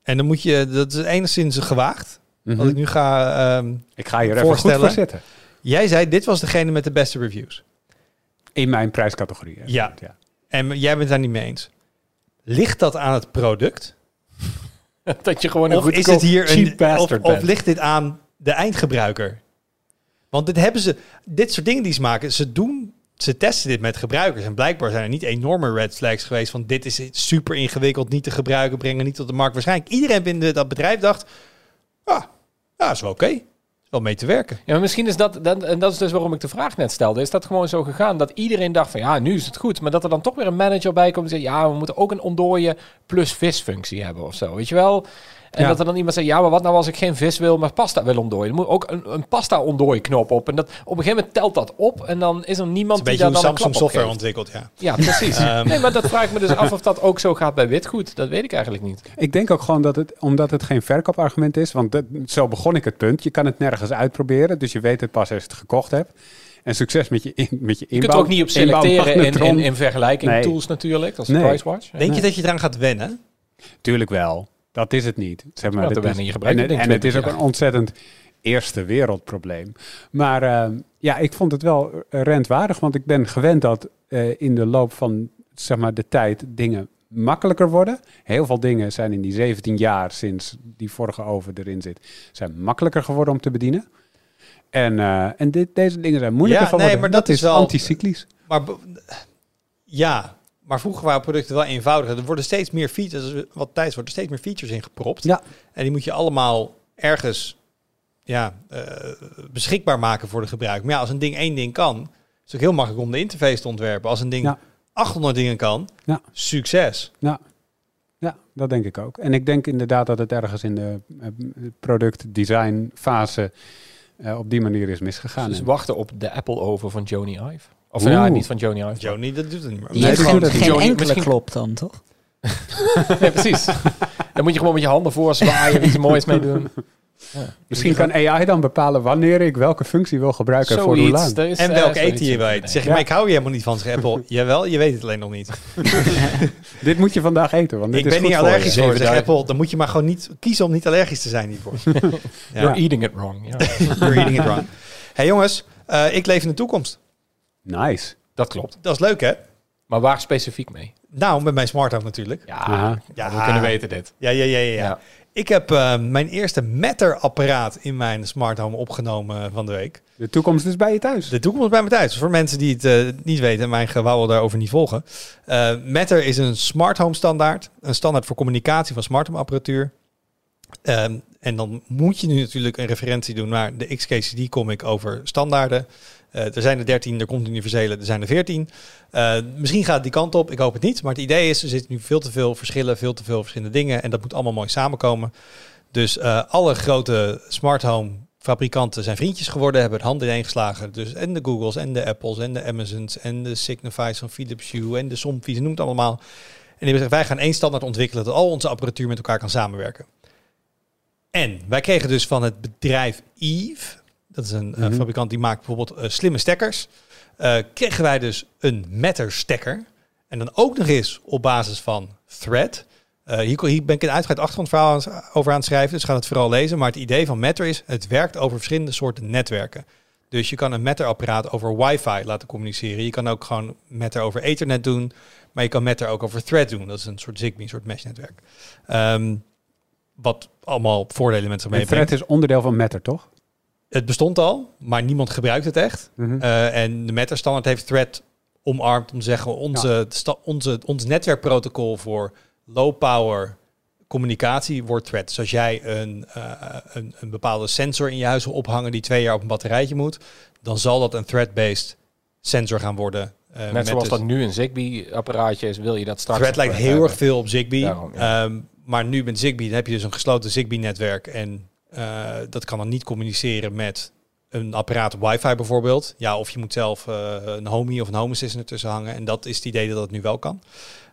En dan moet je, dat is enigszins gewaagd. Wat ik nu ga. ehm, Ik ga hier even goed voor zitten. jij zei, dit was degene met de beste reviews. In mijn prijscategorie. hè. Ja. ja. En jij bent daar niet mee eens. Ligt dat aan het product? dat je gewoon een Of is het hier cheap een. Of, bastard of bent. ligt dit aan de eindgebruiker? Want dit hebben ze. Dit soort dingen die ze maken, ze doen. Ze testen dit met gebruikers. En blijkbaar zijn er niet enorme red flags geweest. van dit is super ingewikkeld, niet te gebruiken, brengen niet tot de markt. Waarschijnlijk iedereen binnen dat bedrijf dacht. Ah, ja, is wel oké. Wel mee te werken. Ja, misschien is dat, dat, en dat is dus waarom ik de vraag net stelde, is dat gewoon zo gegaan dat iedereen dacht van ja, nu is het goed, maar dat er dan toch weer een manager bij komt en zegt ja, we moeten ook een ontdooien plus visfunctie hebben of zo, weet je wel? En Ja. dat er dan iemand zegt, ja, maar wat nou als ik geen vis wil, maar pasta wil ontdooien? Dan moet ook een, een pasta ontdooiknop op. En dat, op een gegeven moment telt dat op en dan is er niemand een die daar dan een Samsung klap op software geeft. ontwikkelt, ja. Ja, precies. Ehm. nee, maar dat vraag ik me dus af of dat ook zo gaat bij witgoed. Dat weet ik eigenlijk niet. Ik denk ook gewoon dat het, omdat het geen verkoopargument is, want dat, zo begon ik het punt. Je kan het nergens uitproberen, dus je weet het pas als je het gekocht hebt. En succes met je, in, met je Je inbouw. kunt er ook niet op selecteren in, in, vergelijking Nee. tools natuurlijk, als Nee. PriceWatch. Denk je dat je eraan gaat wennen? Tuurlijk wel. Dat is het niet. Zeg maar, wennen. is- Je gebruikt en, het, en is ook 20 een ontzettend eerste wereldprobleem. Maar eh, ja, ik vond het wel rentwaardig, want ik ben gewend dat eh, in de loop van zeg maar, de tijd dingen makkelijker worden. Heel veel dingen zijn in die 17 jaar sinds die vorige oven erin zit, zijn makkelijker geworden om te bedienen. En, eh, en dit, deze dingen zijn moeilijker Ja, van nee, maar dat is wel- anticyclisch. Maar ja, maar vroeger waren producten wel eenvoudiger. Er worden steeds meer features, wat tijd wordt er steeds meer features in gepropt. Ja. En die moet je allemaal ergens ja, eh, beschikbaar maken voor de gebruiker. Maar ja, als een ding één ding kan, is het ook heel makkelijk om de interface te ontwerpen. Als een ding Ja. 800 dingen kan, Ja. succes. Ja. ja, dat denk ik ook. En ik denk inderdaad dat het ergens in de eh, product-design fase eh, op die manier is misgegaan. Dus En- wachten op de Apple over van Joni Ive. Of Oeh. ja, niet van Joni Ive. Joni, dat doet het niet meer. Die Nee, het geen niet. enkele Misschien- klop dan, toch? Nee, precies. Dan moet je gewoon met je handen voor zwaaien, iets moois mee doen. Misschien kan AI dan bepalen wanneer ik welke functie wil gebruiken en voor hoe Zoiets. lang. Is, En eh, welke eten je weet. Zeg je, Ja. maar ik hou je helemaal niet van, zegt Apple. Jawel, je weet het alleen nog niet. Dit moet je vandaag eten, want dit ik is ben goed niet voor je. allergisch voor, 7000. Apple. Dan moet je maar gewoon niet kiezen om niet allergisch te zijn hiervoor. ja. You're eating it wrong. Ja. You're eating it wrong. hey jongens, eh, ik leef in de toekomst. Nice. Dat klopt. Dat is leuk hè? Maar waar specifiek mee? Nou, met mijn smart home natuurlijk. Ja. Ja. we kunnen weten dit. Ja, ja, ja, ja. ja. Ja. Ik heb eh, mijn eerste Matter-apparaat in mijn smart home opgenomen van de week. De toekomst is bij je thuis. De toekomst bij me thuis. Voor mensen die het eh, niet weten en mijn gewauwel daarover niet volgen. Eh, Matter is een smart home standaard. Een standaard voor communicatie van smart home apparatuur. Ehm, En dan moet je nu natuurlijk een referentie doen naar de XKCD comic over standaarden. Eh, er zijn er 13, er komt een universele, er zijn er 14. Eh, misschien gaat het die kant op, ik hoop het niet. Maar het idee is, er zitten nu veel te veel verschillen, veel te veel verschillende dingen. En dat moet allemaal mooi samenkomen. Dus eh, alle grote smart home fabrikanten zijn vriendjes geworden, hebben het hand ineen geslagen. Dus en de Googles en de Apples en de Amazons en de Signify's van Philips Hue en de Somfy's, noem het allemaal. En die gezegd, wij gaan één standaard ontwikkelen dat al onze apparatuur met elkaar kan samenwerken. En wij kregen dus van het bedrijf Eve, dat is een eh, Mhm. fabrikant die maakt bijvoorbeeld eh, slimme stekkers, eh, kregen wij dus een Matter stekker. En dan ook nog eens op basis van Thread. Hier, hier ben ik een uitgebreid achtergrondverhaal aan- over aan het schrijven, dus ga het vooral lezen. Maar het idee van Matter is, het werkt over verschillende soorten netwerken. Dus je kan een Matter-apparaat over wifi laten communiceren. Je kan ook gewoon Matter over Ethernet doen. Maar je kan Matter ook over Thread doen. Dat is een soort Zigbee, een soort mesh-netwerk. Ehm, wat allemaal voordelen met zich En meebrengt. Thread is onderdeel van Matter, toch? Het bestond al, maar niemand gebruikt het echt. Mhm. Eh, en de Matter-standaard heeft Thread omarmd om te zeggen... Onze, sta- onze, ons netwerkprotocol voor low-power communicatie wordt Thread. Dus als jij een, eh, een, een bepaalde sensor in je huis wil ophangen... die twee jaar op een batterijtje moet... dan zal dat een Thread-based sensor gaan worden. eh, Net met zoals dus- dat nu een Zigbee-apparaatje is, wil je dat straks... Thread lijkt heel hebben. erg veel op Zigbee. Daarom, ja. Ehm, maar nu met Zigbee dan heb je dus een gesloten Zigbee-netwerk. En eh, dat kan dan niet communiceren met een apparaat op wifi bijvoorbeeld. Ja, of je moet zelf eh, een homie of een home assistant ertussen hangen. En dat is het idee dat dat nu wel kan.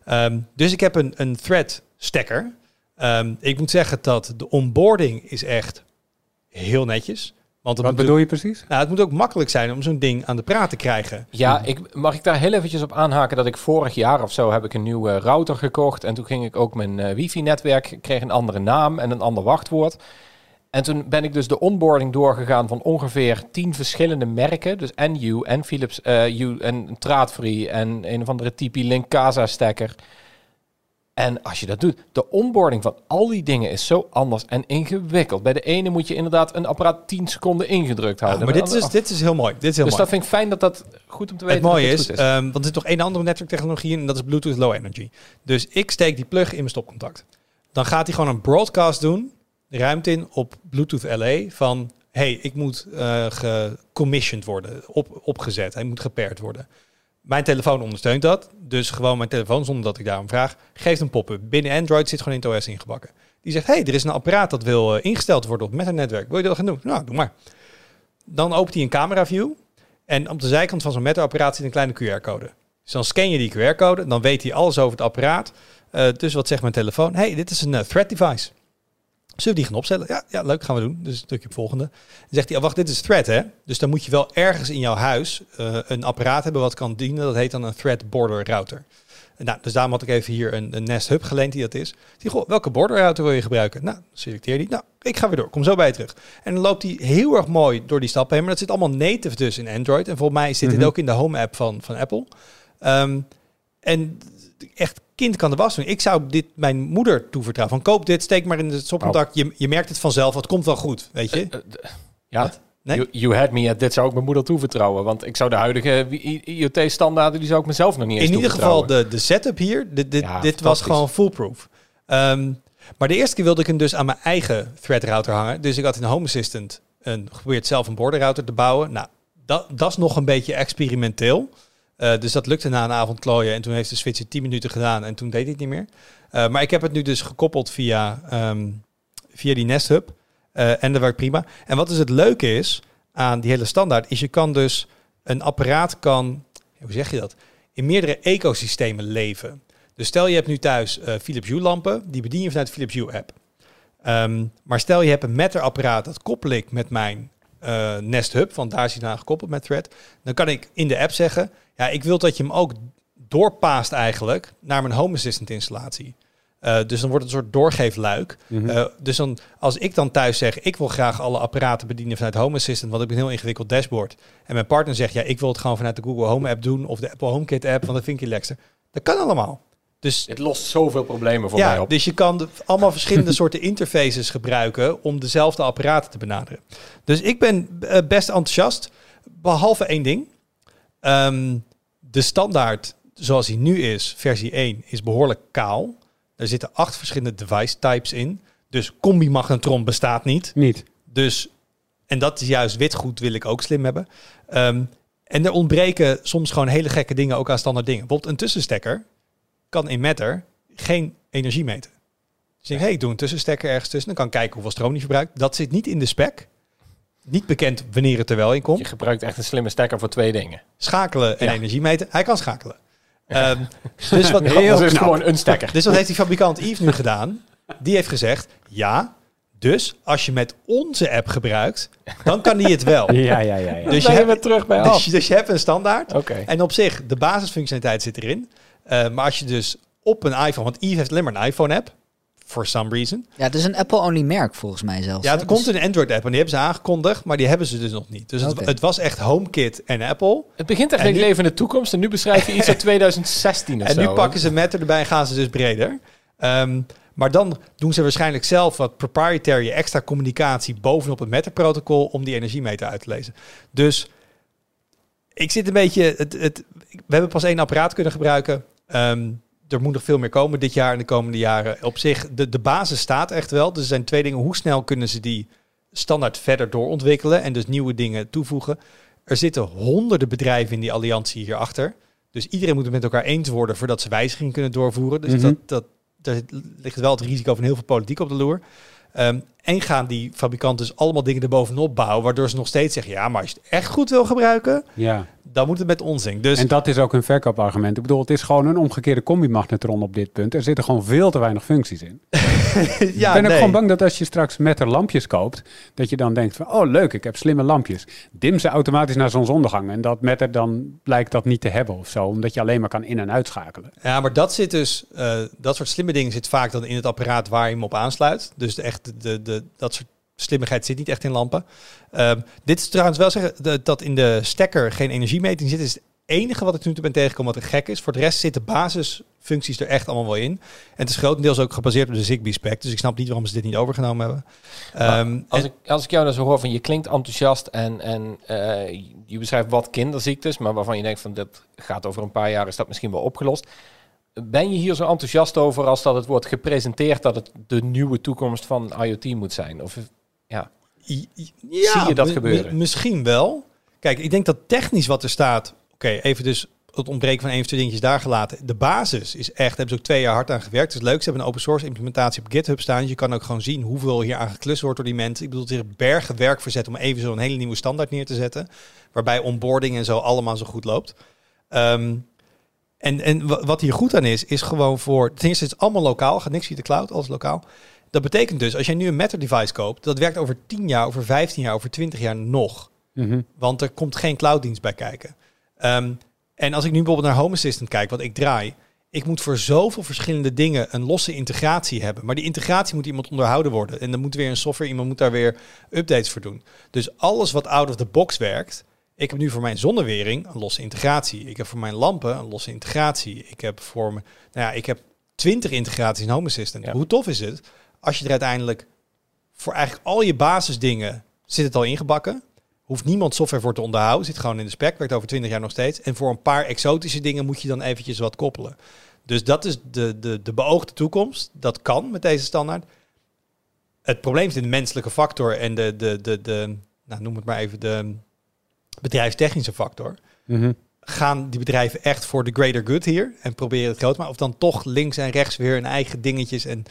Ehm, dus ik heb een, een thread stekker. Ehm, ik moet zeggen dat de onboarding is echt heel netjes. Want het Wat moet, bedoel je precies? nou, het moet ook makkelijk zijn om zo'n ding aan de praat te krijgen. Ja, ik, mag ik daar heel eventjes op aanhaken dat ik vorig jaar of zo heb ik een nieuwe router gekocht. En toen ging ik ook mijn eh, wifi-netwerk, kreeg een andere naam en een ander wachtwoord. En toen ben ik dus de onboarding doorgegaan van ongeveer tien verschillende merken. Dus en U, en Philips eh U, en Traadfree en een of andere TP-Link Casa-stekker. En als je dat doet, de onboarding van al die dingen is zo anders en ingewikkeld. Bij de ene moet je inderdaad een apparaat 10 seconden ingedrukt Ja, houden. maar dit is, andere- dit is heel mooi. Dit is heel dus mooi. dat vind ik fijn dat dat goed om te weten Het mooie is, ehm, want er is nog één andere netwerktechnologie in en dat is Bluetooth Low Energy. Dus ik steek die plug in mijn stopcontact. Dan gaat hij gewoon een broadcast doen, ruimte in op Bluetooth LE van hey, ik moet eh gecommissioned worden, op, opgezet, hij moet gepaired worden. Mijn telefoon ondersteunt dat, dus gewoon mijn telefoon zonder dat ik daarom vraag, geeft een pop-up. Binnen Android zit gewoon in het OS ingebakken. Die zegt, hey, er is een apparaat dat wil eh, ingesteld worden op met een netwerk. Wil je dat gaan doen? Nou, doe maar. Dan opent hij een camera view. En op de zijkant van zo'n Meta-apparaat zit een kleine QR-code. Dus dan scan je die QR-code, dan weet hij alles over het apparaat. Eh, dus wat zegt mijn telefoon? hey, dit is een thread device. Zullen we die gaan opstellen? Ja, ja, leuk, gaan we doen. Dus druk je op volgende. Dan zegt hij, oh, wacht, dit is thread, hè? Dus dan moet je wel ergens in jouw huis eh, een apparaat hebben wat kan dienen. Dat heet dan een thread border router. Nou, dus daarom had ik even hier een, een Nest Hub geleend die dat is. Die, goh, welke border router wil je gebruiken? Nou, selecteer die. Nou, ik ga weer door. Kom zo bij je terug. En dan loopt hij heel erg mooi door die stappen heen. Maar dat zit allemaal native dus in Android. En volgens mij zit dit Mhm. ook in de Home app van, van Apple. Ehm, en echt, kind kan de was doen. Ik zou dit mijn moeder toevertrouwen. Van koop dit, steek maar in de stopcontact. Je, je merkt het vanzelf. Het komt wel goed, weet je? Eh, d- ja, Wat? Nee? you, you had me at dit zou ik mijn moeder toevertrouwen. Want ik zou de huidige IoT-standaarden, die zou ik mezelf nog niet eens in ieder geval de, de setup hier, dit, dit, Ja, dit was gewoon foolproof. Ehm, maar de eerste keer wilde ik hem dus aan mijn eigen thread router hangen. Dus ik had in Home Assistant een, geprobeerd zelf een border router te bouwen. Nou, dat, dat is nog een beetje experimenteel. Eh, dus dat lukte na een avond klooien. En toen heeft de switch het 10 minuten gedaan en toen deed hij het niet meer. Eh, maar ik heb het nu dus gekoppeld via, ehm, via die Nest Hub. Eh, en dat werkt prima. En wat dus het leuke is aan die hele standaard, is je kan dus een apparaat kan, hoe zeg je dat? in meerdere ecosystemen leven. Dus stel je hebt nu thuis Philips Hue lampen, die bedien je vanuit de Philips Hue app. Ehm, maar stel je hebt een Matter apparaat, dat koppel ik met mijn eh, Nest Hub, want daar is hij aan gekoppeld met Thread. Dan kan ik in de app zeggen, ja, ik wil dat je hem ook doorpaast eigenlijk naar mijn Home Assistant installatie. Eh, dus dan wordt het een soort doorgeefluik. Mhm. Eh, dus dan, als ik dan thuis zeg, ik wil graag alle apparaten bedienen vanuit Home Assistant, want ik heb een heel ingewikkeld dashboard. En mijn partner zegt, ja, ik wil het gewoon vanuit de Google Home app doen of de Apple HomeKit app, want dat vind ik relaxter. Dat kan allemaal. Dus Het lost zoveel problemen voor mij op. dus je kan de- allemaal verschillende soorten interfaces gebruiken om dezelfde apparaten te benaderen. Dus ik ben eh, best enthousiast, behalve één ding. Ehm, de standaard, zoals hij nu is, versie 1, is behoorlijk kaal. Er zitten acht verschillende device types in. Dus combi-magnetron bestaat niet. Niet. Dus, en dat is juist witgoed wil ik ook slim hebben. Ehm, en er ontbreken soms gewoon hele gekke dingen ook aan standaard dingen. Bijvoorbeeld een tussenstekker kan in Matter geen energie meten. Dus denkt, hey, ik doe een tussenstekker ergens tussen. Dan kan ik kijken hoeveel stroom die verbruikt. Dat zit niet in de spec. Niet bekend wanneer het er wel in komt. Je gebruikt echt een slimme stekker voor twee dingen. Schakelen en Ja. energie meten. Hij kan schakelen. Ehm, dus, wat, Heel is knap. gewoon een stekker. dus wat heeft die fabrikant Yves nu gedaan? Die heeft gezegd, ja, dus als je met onze app gebruikt, dan kan die het wel. Ja, ja, ja. ja. Dus je, hebt, terug bij dus, dus je hebt een standaard. Oké. En op zich, de basisfunctionaliteit zit erin. Eh, maar als je dus op een iPhone, want Yves heeft alleen maar een iPhone-app, for some reason. Ja, het is een Apple-only merk volgens mij zelfs. Ja, er komt Dus- een Android-app en die hebben ze aangekondigd, maar die hebben ze dus nog niet. Dus het, het was echt HomeKit en Apple. Het begint echt En een nu- leven in de toekomst en nu beschrijf je iets uit 2016 of En zo. nu pakken ze Matter erbij en gaan ze dus breder. Ehm, maar dan doen ze waarschijnlijk zelf wat proprietary extra communicatie bovenop het Matter-protocol om die energiemeter uit te lezen. Dus ik zit een beetje. Het, het, we hebben pas één apparaat kunnen gebruiken. Ehm, er moet nog veel meer komen dit jaar en de komende jaren. Op zich, de, de basis staat echt wel. Dus er zijn twee dingen. Hoe snel kunnen ze die standaard verder doorontwikkelen en dus nieuwe dingen toevoegen? Er zitten honderden bedrijven in die alliantie hierachter. Dus iedereen moet het met elkaar eens worden voordat ze wijzigingen kunnen doorvoeren. Dus Mhm. dat, dat, daar ligt wel het risico van heel veel politiek op de loer. Ehm, en gaan die fabrikanten dus allemaal dingen erbovenop bouwen, waardoor ze nog steeds zeggen, ja, maar als je het echt goed wil gebruiken, ja. dan moet het met ons in. Dus En dat is ook een verkoopargument. Ik bedoel, het is gewoon een omgekeerde combi-magnetron op dit punt. Er zitten gewoon veel te weinig functies in. ja, ik ben ook gewoon bang dat als je straks met er lampjes koopt, dat je dan denkt van, oh leuk, ik heb slimme lampjes. Dim ze automatisch naar zonsondergang. En dat met er dan blijkt dat niet te hebben of zo, omdat je alleen maar kan in- en uitschakelen. Ja, maar dat zit dus, eh, dat soort slimme dingen zit vaak dan in het apparaat waar je hem op aansluit. Dus de, echt, de, de, dat soort slimmigheid zit niet echt in lampen. Ehm, dit is trouwens wel zeggen de- dat in de stekker geen energiemeting zit. is het enige wat ik nu toe ben tegengekomen wat er gek is. Voor de rest zitten basisfuncties er echt allemaal wel in. En het is grotendeels ook gebaseerd op de Zigbee-spec. Dus ik snap niet waarom ze dit niet overgenomen hebben. Ehm, Als en- ik, als ik jou dan zo hoor van je klinkt enthousiast en, en eh, je beschrijft wat kinderziektes, maar waarvan je denkt van dit gaat over een paar jaar, is dat misschien wel opgelost. Ben je hier zo enthousiast over als dat het wordt gepresenteerd dat het de nieuwe toekomst van IoT moet zijn? Of ja, I- Zie je dat gebeuren? mi- misschien wel. Kijk, ik denk dat technisch wat er staat... Oké, even dus het ontbreken van één of twee dingetjes daar gelaten. De basis is echt, hebben ze ook twee jaar hard aan gewerkt. Het is leuk, ze hebben een open source implementatie op GitHub staan. Dus je kan ook gewoon zien hoeveel hier aan geklust wordt door die mensen. Ik bedoel, het is er bergen werk verzet om even zo'n hele nieuwe standaard neer te zetten. Waarbij onboarding en zo allemaal zo goed loopt. Ehm, en, en wa- wat hier goed aan is, is gewoon voor... Ten eerste is het allemaal lokaal, gaat niks via de cloud, alles lokaal. Dat betekent dus, als jij nu een Matter device koopt, dat werkt over 10 jaar, over 15 jaar, over 20 jaar nog. Mhm. Want er komt geen clouddienst bij kijken. Ehm, en als ik nu bijvoorbeeld naar Home Assistant kijk, wat ik draai, ik moet voor zoveel verschillende dingen een losse integratie hebben. Maar die integratie moet iemand onderhouden worden. En dan moet weer een software, iemand moet daar weer updates voor doen. Dus alles wat out of the box werkt. Ik heb nu voor mijn zonnewering een losse integratie. Ik heb voor mijn lampen een losse integratie. Ik heb voor me, nou ja, ik heb 20 integraties in Home Assistant. Ja. Hoe tof is het als je er uiteindelijk voor eigenlijk al je basisdingen zit het al ingebakken. Hoeft niemand software voor te onderhouden. Zit gewoon in de spec. Werkt over 20 jaar nog steeds. En voor een paar exotische dingen moet je dan eventjes wat koppelen. Dus dat is de, de, de beoogde toekomst. Dat kan met deze standaard. Het probleem zit in de menselijke factor en de, de, de, de nou, noem het maar even, de bedrijfstechnische factor. Mhm. Gaan die bedrijven echt voor de greater good hier en proberen het groot te maken? Of dan toch links en rechts weer hun eigen dingetjes? En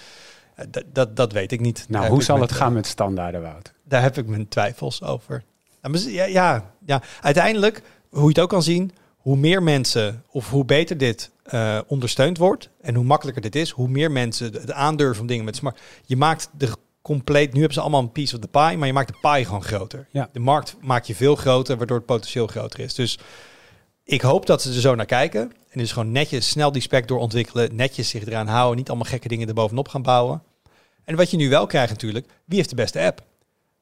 eh, dat, dat, weet ik niet. Nou, hoe zal het gaan met standaarden, Wout? daar heb ik mijn twijfels over. Ja, maar z- ja, ja, ja, uiteindelijk, hoe je het ook kan zien, hoe meer mensen of hoe beter dit eh, ondersteund wordt en hoe makkelijker dit is, hoe meer mensen het aandurven van dingen met smart. Je maakt de compleet, nu hebben ze allemaal een piece of the pie, maar je maakt de pie gewoon groter. Ja. De markt maak je veel groter, waardoor het potentieel groter is. Dus ik hoop dat ze er zo naar kijken en dus gewoon netjes snel die spec doorontwikkelen, netjes zich eraan houden, niet allemaal gekke dingen erbovenop gaan bouwen. En wat je nu wel krijgt natuurlijk, wie heeft de beste app?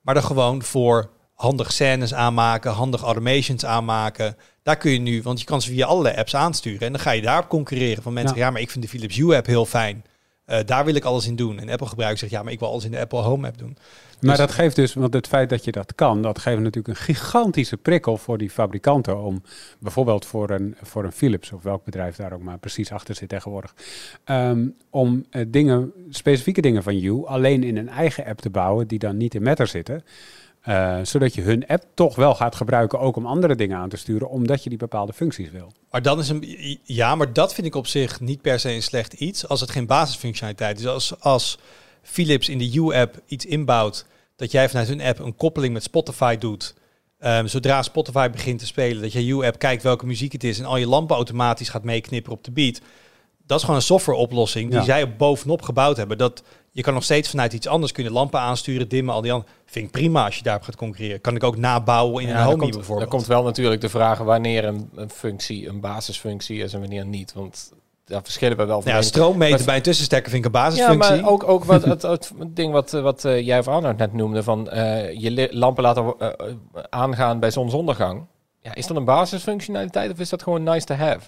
Maar dan gewoon voor handig scènes aanmaken, handig automations aanmaken. Daar kun je nu, want je kan ze via allerlei apps aansturen. En dan ga je daarop concurreren van mensen. Ja. Ja, maar ik vind de Philips Hue app heel fijn. Eh, daar wil ik alles in doen. En Apple-gebruiker zegt, ja, maar ik wil alles in de Apple Home app doen. Maar Dus- dat geeft dus, want het feit dat je dat kan, dat geeft natuurlijk een gigantische prikkel voor die fabrikanten om bijvoorbeeld voor een, voor een Philips of welk bedrijf daar ook maar precies achter zit tegenwoordig, ehm, om eh, dingen, specifieke dingen van You alleen in een eigen app te bouwen die dan niet in Matter zitten. Eh, zodat je hun app toch wel gaat gebruiken ook om andere dingen aan te sturen, omdat je die bepaalde functies wil. Maar dan is een, ja, maar dat vind ik op zich niet per se een slecht iets als het geen basisfunctionaliteit is. Als, als Philips in de U-app iets inbouwt, dat jij vanuit hun app een koppeling met Spotify doet. Ehm, zodra Spotify begint te spelen, dat je U-app kijkt welke muziek het is en al je lampen automatisch gaat meeknipperen op de beat. Dat is gewoon een softwareoplossing die Ja. zij op bovenop gebouwd hebben. Dat je kan nog steeds vanuit iets anders kunnen lampen aansturen, dimmen, al die andere. Vind ik prima als je daarop gaat concurreren. Kan ik ook nabouwen in Ja, een dan homie komt, bijvoorbeeld. Dan komt wel natuurlijk de vraag wanneer een, een functie een basisfunctie is en wanneer niet. Want daar verschillen we wel van. ja, stroommeten Maar- bij een tussenstekker vind ik een Ja, basisfunctie. maar ook, ook wat, het, het ding wat, wat eh, jij of net noemde, van eh, je lampen laten eh, aangaan bij zonsondergang. Ja, is dat een basisfunctionaliteit of is dat gewoon nice to have?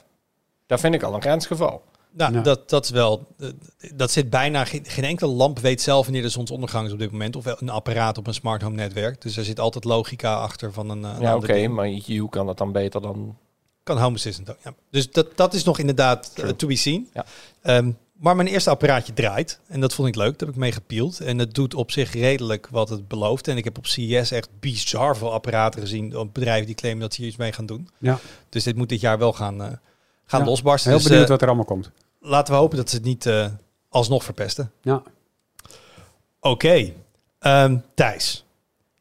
Daar vind ik al een grensgeval. Nou, Ja. dat, dat is wel. eh, Dat zit bijna. Geen, geen enkele lamp weet zelf wanneer de zonsondergang is op dit moment. Of een apparaat op een smart home netwerk. Dus er zit altijd logica achter van een. eh, een Ja, oké, maar you kan dat dan beter dan... Kan Home Assistant ook. Ja. Dus dat, dat is nog inderdaad eh, to be seen. Ja. Ehm, maar mijn eerste apparaatje draait. En dat vond ik leuk. Daar heb ik mee gepield. En het doet op zich redelijk wat het belooft. En ik heb op CES echt bizar veel apparaten gezien. Bedrijven die claimen dat ze hier iets mee gaan doen. Ja. Dus dit moet dit jaar wel gaan, gaan Ja, losbarsten. Heel Dus, benieuwd eh, wat er allemaal komt. Laten we hopen dat ze het niet eh, alsnog verpesten. Ja. Oké, Ehm, Thijs.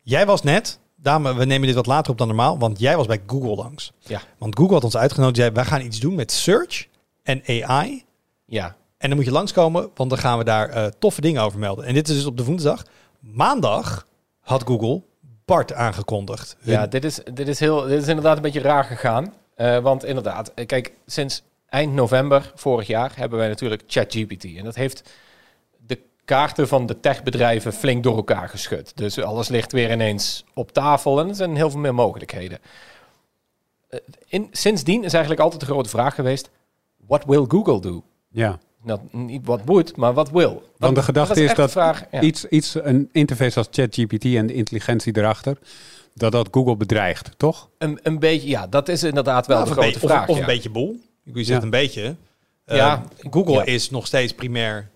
Jij was net, dame, we nemen dit wat later op dan normaal, want jij was bij Google langs. Ja. Want Google had ons uitgenodigd, zei wij gaan iets doen met search en AI. Ja, En dan moet je langskomen, want dan gaan we daar eh, toffe dingen over melden. En dit is dus op de woensdag. Maandag had Google Bart aangekondigd. Hun- Ja, dit is, dit, is heel, dit is inderdaad een beetje raar gegaan. Eh, want inderdaad, kijk, sinds eind november vorig jaar hebben wij natuurlijk ChatGPT. En dat heeft de kaarten van de techbedrijven flink door elkaar geschud. Dus alles ligt weer ineens op tafel en er zijn heel veel meer mogelijkheden. Eh, in, sindsdien is eigenlijk altijd de grote vraag geweest, what will Google do? Ja. Nou, niet wat moet, maar wat wil. Want de gedachte is dat de vraag, ja. iets, iets, een interface als ChatGPT en de intelligentie erachter, dat dat Google bedreigt, toch? een, een beetje, ja, dat is inderdaad wel de een grote beetje- vraag. Of, of ja. een beetje boel. Je zegt Ja. een beetje. Eh, Ja. Google Ja. is nog steeds primair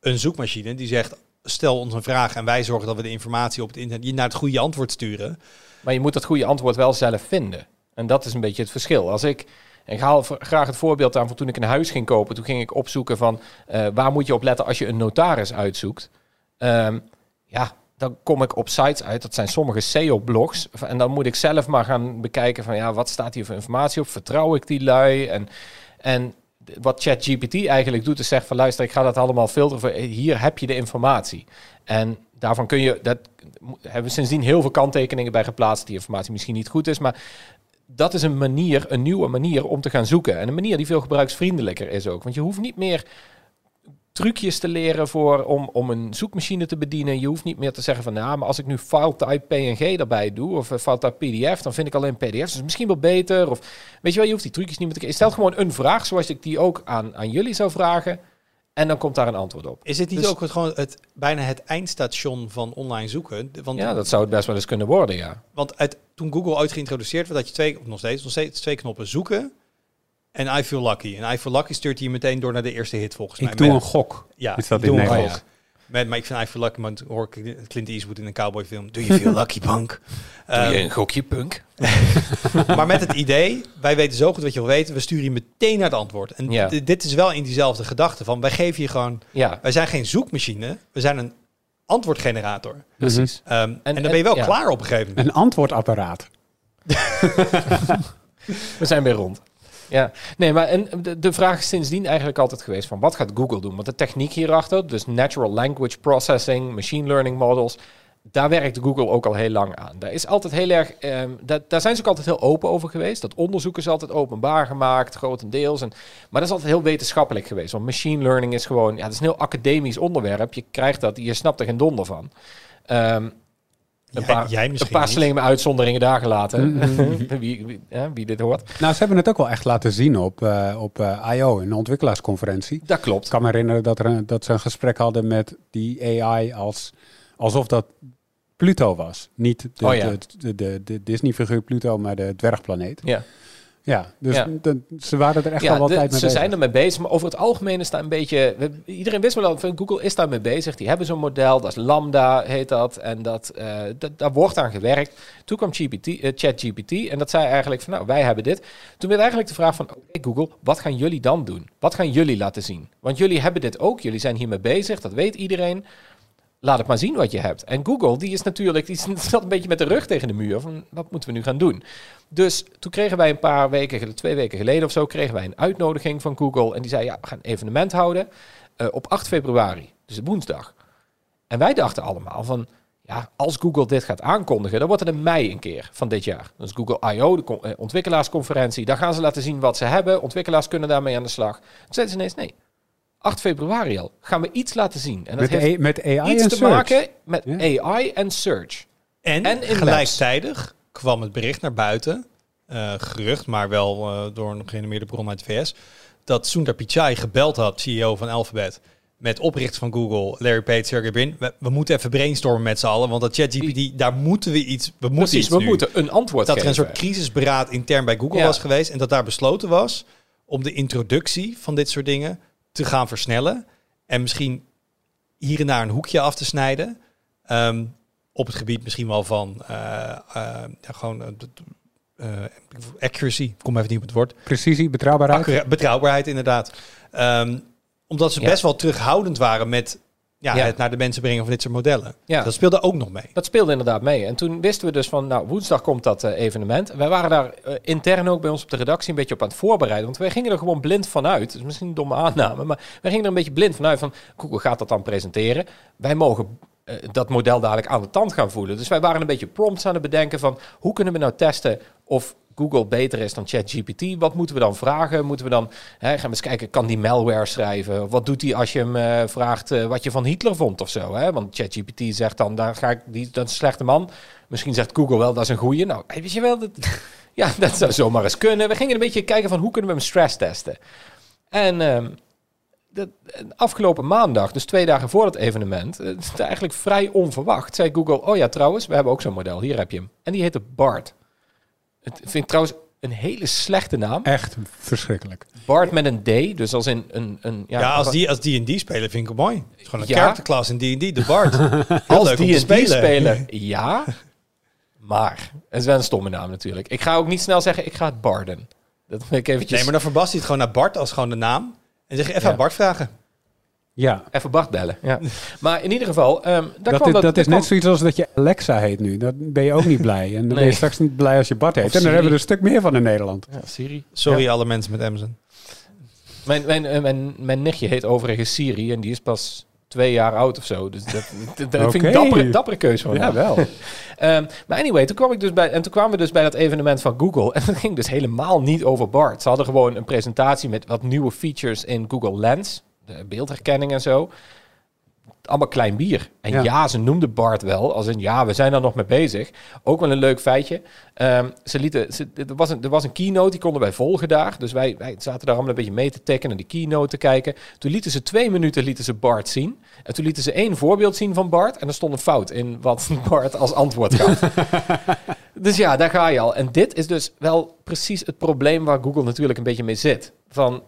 een zoekmachine die zegt: stel ons een vraag en wij zorgen dat we de informatie op het internet je naar het goede antwoord sturen. Maar je moet dat goede antwoord wel zelf vinden. En dat is een beetje het verschil. Als ik, ik haal graag het voorbeeld aan van toen ik een huis ging kopen. Toen ging ik opzoeken van eh, waar moet je op letten als je een notaris uitzoekt. Ehm, ja, dan kom ik op sites uit. Dat zijn sommige SEO-blogs. En dan moet ik zelf maar gaan bekijken van ja, wat staat hier voor informatie op? Vertrouw ik die lui? En, en wat ChatGPT eigenlijk doet, is zegt van luister, ik ga dat allemaal filteren. Voor, hier heb je de informatie. En daarvan kun je, dat hebben we sindsdien heel veel kanttekeningen bij geplaatst. Die informatie misschien niet goed is, maar dat is een manier, een nieuwe manier om te gaan zoeken. En een manier die veel gebruiksvriendelijker is ook. Want je hoeft niet meer trucjes te leren voor, om, om een zoekmachine te bedienen. Je hoeft niet meer te zeggen van, nou, maar als ik nu file type PNG erbij doe, of eh, file type PDF, dan vind ik alleen PDF's. Dus misschien wel beter. Of weet je wel, je hoeft die trucjes niet meer te... Je stelt gewoon een vraag, zoals ik die ook aan, aan jullie zou vragen. En dan komt daar een antwoord op. Is dit niet Dus- ook het, gewoon het, bijna het eindstation van online zoeken? Want, Ja, dat zou het best wel eens kunnen worden, ja. want uit, toen Google ooit geïntroduceerd werd, had je twee, of nog steeds, nog steeds twee knoppen zoeken en I feel lucky. En I feel lucky stuurt hij je meteen door naar de eerste hit volgens mij. Ik doe Met- een gok. Ja, Is dat ik in doe een gok. Met, maar ik vind I feel lucky, want hoor ik Clint Eastwood in een cowboyfilm. Do you feel lucky, punk? Ehm, gokje, punk? maar met het idee, wij weten zo goed wat je wil weten, we sturen je meteen naar het antwoord. En Ja. dit is wel in diezelfde gedachte van, wij geven je gewoon, Ja, wij zijn geen zoekmachine, we zijn een antwoordgenerator. precies. Ehm, en, En- dan ben je wel en- ja. klaar op een gegeven moment. Een antwoordapparaat. We zijn weer rond. Ja, nee, maar en de, de vraag is sindsdien eigenlijk altijd geweest van wat gaat Google doen? Want de techniek hierachter, dus natural language processing, machine learning models, daar werkt Google ook al heel lang aan. Daar is altijd heel erg, ehm, daar, zijn ze ook altijd heel open over geweest. Dat onderzoek is altijd openbaar gemaakt, grotendeels. En, maar dat is altijd heel wetenschappelijk geweest. Want machine learning is gewoon, ja, het is een heel academisch onderwerp. Je krijgt dat, je snapt er geen donder van. Ehm, Een Jij- paar, jij een misschien paar niet. slimme uitzonderingen daar gelaten. Mm-hmm. wie, wie, hè, wie dit hoort. Nou, ze hebben het ook wel echt laten zien op, eh, op eh, I.O., een ontwikkelaarsconferentie. Dat Ik klopt. kan me herinneren dat, er een, dat ze een gesprek hadden met die AI als, alsof dat Pluto was. Niet de, Oh ja. de, de, de, de Disney-figuur Pluto, maar de dwergplaneet. Ja. Ja, dus Ja. de- ze waren er echt Ja, al wat de- tijd mee ze bezig. zijn ermee bezig, maar over het algemeen is daar een beetje... we- iedereen wist wel, dat Google is daarmee bezig. Die hebben zo'n model, dat is Lambda, heet dat. En dat, eh, dat, daar wordt aan gewerkt. Toen kwam GPT, eh, ChatGPT en dat zei eigenlijk van, nou, wij hebben dit. Toen werd eigenlijk de vraag van, oké Google, wat gaan jullie dan doen? Wat gaan jullie laten zien? Want jullie hebben dit ook, jullie zijn hiermee bezig, dat weet iedereen. Laat het maar zien wat je hebt. En Google, die is natuurlijk, die zat een beetje met de rug tegen de muur van, wat moeten we nu gaan doen? Dus toen kregen wij een paar weken, twee weken geleden of zo, kregen wij een uitnodiging van Google. En die zei, ja, we gaan een evenement houden eh, op 8 februari, dus woensdag. En wij dachten allemaal van, ja, als Google dit gaat aankondigen, dan wordt het in mei een keer van dit jaar. Dus Google I.O., de eh, ontwikkelaarsconferentie, daar gaan ze laten zien wat ze hebben. Ontwikkelaars kunnen daarmee aan de slag. Toen zeiden ze ineens, nee, 8 februari al, gaan we iets laten zien. En dat met, heeft A- met AI iets en te search. maken met Ja. AI en search. En, En in gelijktijdig kwam het bericht naar buiten, eh, gerucht, maar wel eh, door een gerenommeerde bron uit de VS, dat Sundar Pichai gebeld had, CEO van Alphabet, met oprichter van Google, Larry Page, Sergey Brin. We, we moeten even brainstormen met z'n allen, want dat ChatGPT, daar moeten we iets, we moeten Precies, iets we nu. moeten een antwoord dat er een soort crisisberaad intern bij Google Ja. was geweest en dat daar besloten was om de introductie van dit soort dingen te gaan versnellen en misschien hier en daar een hoekje af te snijden. Ehm, op het gebied misschien wel van eh, ja, gewoon eh, accuracy, ik kom even niet op het woord. Precisie, betrouwbaarheid. Accura- betrouwbaarheid inderdaad. Ehm, omdat ze Ja. best wel terughoudend waren met ja, Ja. het naar de mensen brengen van dit soort modellen. Ja. Dat speelde ook nog mee. Dat speelde inderdaad mee. En toen wisten we dus van, nou, woensdag komt dat eh, evenement. Wij waren daar eh, intern ook bij ons op de redactie een beetje op aan het voorbereiden. Want wij gingen er gewoon blind vanuit. Dus misschien een domme aanname, maar wij gingen er een beetje blind vanuit van, Google gaat dat dan presenteren. Wij mogen eh, dat model dadelijk aan de tand gaan voelen. Dus wij waren een beetje prompts aan het bedenken van, hoe kunnen we nou testen of Google beter is dan ChatGPT? Wat moeten we dan vragen? Moeten we dan hè, gaan we eens kijken, kan die malware schrijven? Wat doet hij als je hem eh, vraagt eh, wat je van Hitler vond of zo? Hè? Want ChatGPT zegt dan, daar ga ik, die, dat is een slechte man. Misschien zegt Google wel, dat is een goeie. Nou, weet je wel, dat, ja, dat zou zomaar eens kunnen. We gingen een beetje kijken van, hoe kunnen we hem stress testen? En ehm, de, afgelopen maandag, dus twee dagen voor het evenement, eh, het eigenlijk vrij onverwacht, zei Google, oh ja, trouwens, we hebben ook zo'n model, hier heb je hem. En die heette BART. Het vind ik trouwens een hele slechte naam. Echt verschrikkelijk. Bart met een D, dus als in een... een Ja, als die als D&D spelen vind ik het mooi. Het is gewoon een Ja. characterclass in D&D, de Bard. Heel als die die spelen. spelen, ja. Maar, het is wel een stomme naam natuurlijk. Ik ga ook niet snel zeggen, ik ga het barden. Dat ik eventjes... Nee, maar dan verbast hij het gewoon naar Bart als gewoon de naam. En zeg je even Ja. aan Bart vragen. Ja, Even Bart bellen. Ja. Maar in ieder geval, ehm daar dat, kwam is, dat, dat is kwam- net zoiets als dat je Alexa heet nu. Dan ben je ook niet blij. En dan ben je straks niet blij als je Bart heet. En dan hebben we er een stuk meer van in Nederland. Ja, Siri. Sorry alle mensen met Amazon. Mijn, mijn, eh, mijn, mijn nichtje heet overigens Siri en die is pas twee jaar oud of zo. Dus dat, dat, dat vind ik dappere, dappere keuze van Ja, wel. Ehm, maar anyway, toen kwam ik dus bij, en toen kwamen we dus bij dat evenement van Google. En dat ging dus helemaal niet over BART. Ze hadden gewoon een presentatie met wat nieuwe features in Google Lens. De beeldherkenning en zo. Allemaal klein bier. En ja. Ja. ze noemde BART wel. Als in, ja, we zijn daar nog mee bezig. Ook wel een leuk feitje. Ehm, ze lieten, ze, er, was een, er was een keynote, die konden wij volgen daar. Dus wij, wij zaten daar allemaal een beetje mee te tikken en die keynote te kijken. Toen lieten ze twee minuten lieten ze Bart zien. En toen lieten ze één voorbeeld zien van Bart. En er stond een fout in wat Bart als antwoord gaf. dus ja, daar ga je al. En dit is dus wel precies het probleem waar Google natuurlijk een beetje mee zit. Van,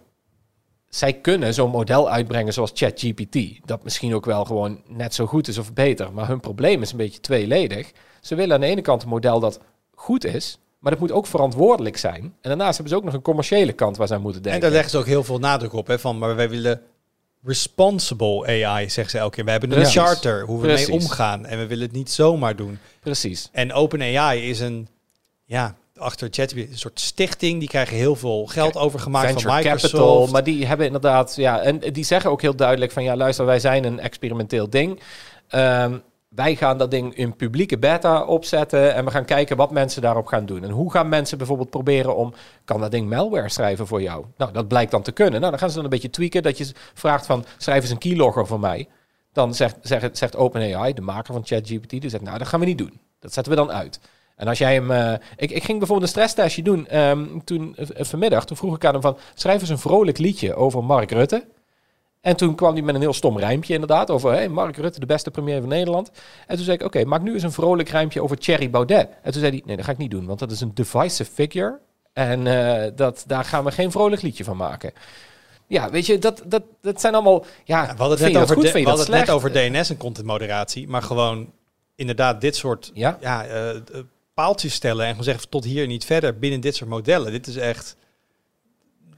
zij kunnen zo'n model uitbrengen zoals ChatGPT. Dat misschien ook wel gewoon net zo goed is of beter. Maar hun probleem is een beetje tweeledig. Ze willen aan de ene kant een model dat goed is, maar dat moet ook verantwoordelijk zijn. En daarnaast hebben ze ook nog een commerciële kant waar ze aan moeten En denken. daar leggen ze ook heel veel nadruk op. Hè, van, maar wij willen responsible AI, zeggen ze elke keer. We hebben een charter, hoe we mee omgaan. En we willen het niet zomaar doen. Precies. En OpenAI is een, ja, achter ChatGPT, een soort stichting. Die krijgen heel veel geld overgemaakt Venture van Microsoft. Capital, maar die hebben inderdaad, ja, en die zeggen ook heel duidelijk van, ja, luister, wij zijn een experimenteel ding. Ehm, wij gaan dat ding in publieke beta opzetten en we gaan kijken wat mensen daarop gaan doen. En hoe gaan mensen bijvoorbeeld proberen om, kan dat ding malware schrijven voor jou? Nou, dat blijkt dan te kunnen. Nou, dan gaan ze dan een beetje tweaken, dat je vraagt van, schrijf eens een keylogger voor mij. Dan zegt, zegt, zegt OpenAI, de maker van ChatGPT, die zegt, nou, dat gaan we niet doen. Dat zetten we dan uit. En als jij hem... eh, ik, ik ging bijvoorbeeld een stresstestje doen ehm, toen eh, vanmiddag. Toen vroeg ik aan hem van... Schrijf eens een vrolijk liedje over Mark Rutte. En toen kwam hij met een heel stom rijmpje inderdaad. Over hey, Mark Rutte, de beste premier van Nederland. En toen zei ik, oké, maak nu eens een vrolijk rijmpje over Thierry Baudet. En toen zei hij, nee, dat ga ik niet doen. Want dat is een divisive figure. En eh, dat, daar gaan we geen vrolijk liedje van maken. Ja, weet je, dat, dat, dat zijn allemaal... Ja, Ja, we hadden het net over, goed, de- we het net over DNS en contentmoderatie, maar gewoon inderdaad dit soort Ja, ja, paaltjes stellen en gewoon zeggen tot hier niet verder binnen dit soort modellen. Dit is echt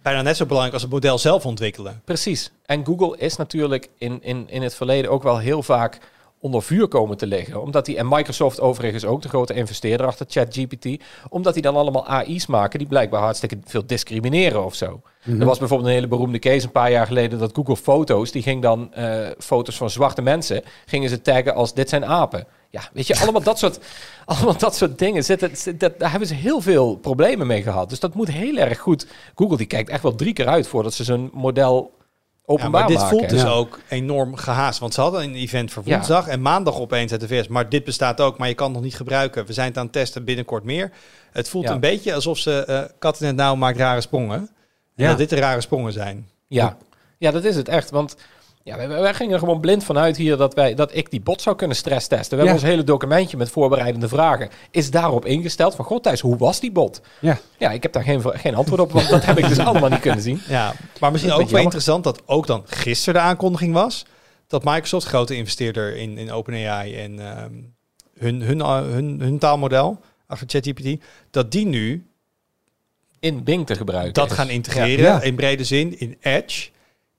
bijna net zo belangrijk als het model zelf ontwikkelen. precies. En Google is natuurlijk in, in, in het verleden ook wel heel vaak onder vuur komen te liggen. Omdat die, en Microsoft overigens ook, de grote investeerder achter ChatGPT, omdat die dan allemaal AI's maken die blijkbaar hartstikke veel discrimineren of zo. Mhm. Er was bijvoorbeeld een hele beroemde case een paar jaar geleden dat Google Foto's, die ging dan eh, foto's van zwarte mensen, gingen ze taggen als dit zijn apen. Ja, weet je, allemaal dat soort, allemaal dat soort dingen. Zitten, zit- dat, daar hebben ze heel veel problemen mee gehad. Dus dat moet heel erg goed. Google die kijkt echt wel drie keer uit voordat ze zo'n model Ja, openbaar maar dit maken. voelt dus Ja. ook enorm gehaast. Want ze hadden een event voor Ja. woensdag en maandag opeens uit de VS. Maar dit bestaat ook, maar je kan het nog niet gebruiken. We zijn het aan het testen, binnenkort meer. Het voelt Ja. een beetje alsof ze eh kat in het nauw maakt rare sprongen. En Ja. dat dit de rare sprongen zijn. Ja. ja, dat is het echt. Want ja, wij, wij gingen er gewoon blind vanuit hier dat, wij, dat ik die bot zou kunnen stresstesten. We hebben ons hele documentje met voorbereidende vragen. Is daarop ingesteld van, god Thijs, hoe was die bot? Ja. Ja, ik heb daar geen, geen antwoord op, want dat heb ik dus allemaal niet kunnen zien. Ja, maar misschien ook wel jammer. interessant dat ook dan gisteren de aankondiging was dat Microsoft, grote investeerder in, in OpenAI en ehm, hun, hun, uh, hun, hun taalmodel achter ChatGPT, dat die nu In Bing te gebruiken. dat is. gaan integreren Ja. in brede zin in Edge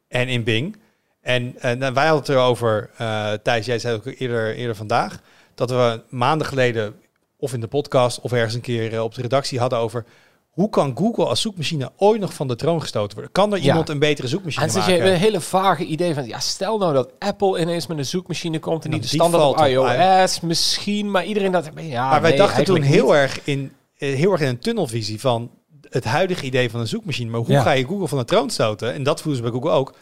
en in Bing. En nou, wij hadden het erover, eh Thijs, jij zei ook eerder, eerder vandaag, dat we maanden geleden of in de podcast of ergens een keer eh, op de redactie hadden over hoe kan Google als zoekmachine ooit nog van de troon gestoten worden? Kan er Ja. iemand een betere zoekmachine En zit maken? je een hele vage idee van, ja, stel nou dat Apple ineens met een zoekmachine komt en Nou, niet de standaard op iOS, misschien, maar iedereen dat, ja, maar wij nee, dachten toen heel niet. erg, in, eh, heel erg in een tunnelvisie van het huidige idee van een zoekmachine. Maar hoe Ja. ga je Google van de troon stoten? En dat voelen ze bij Google ook.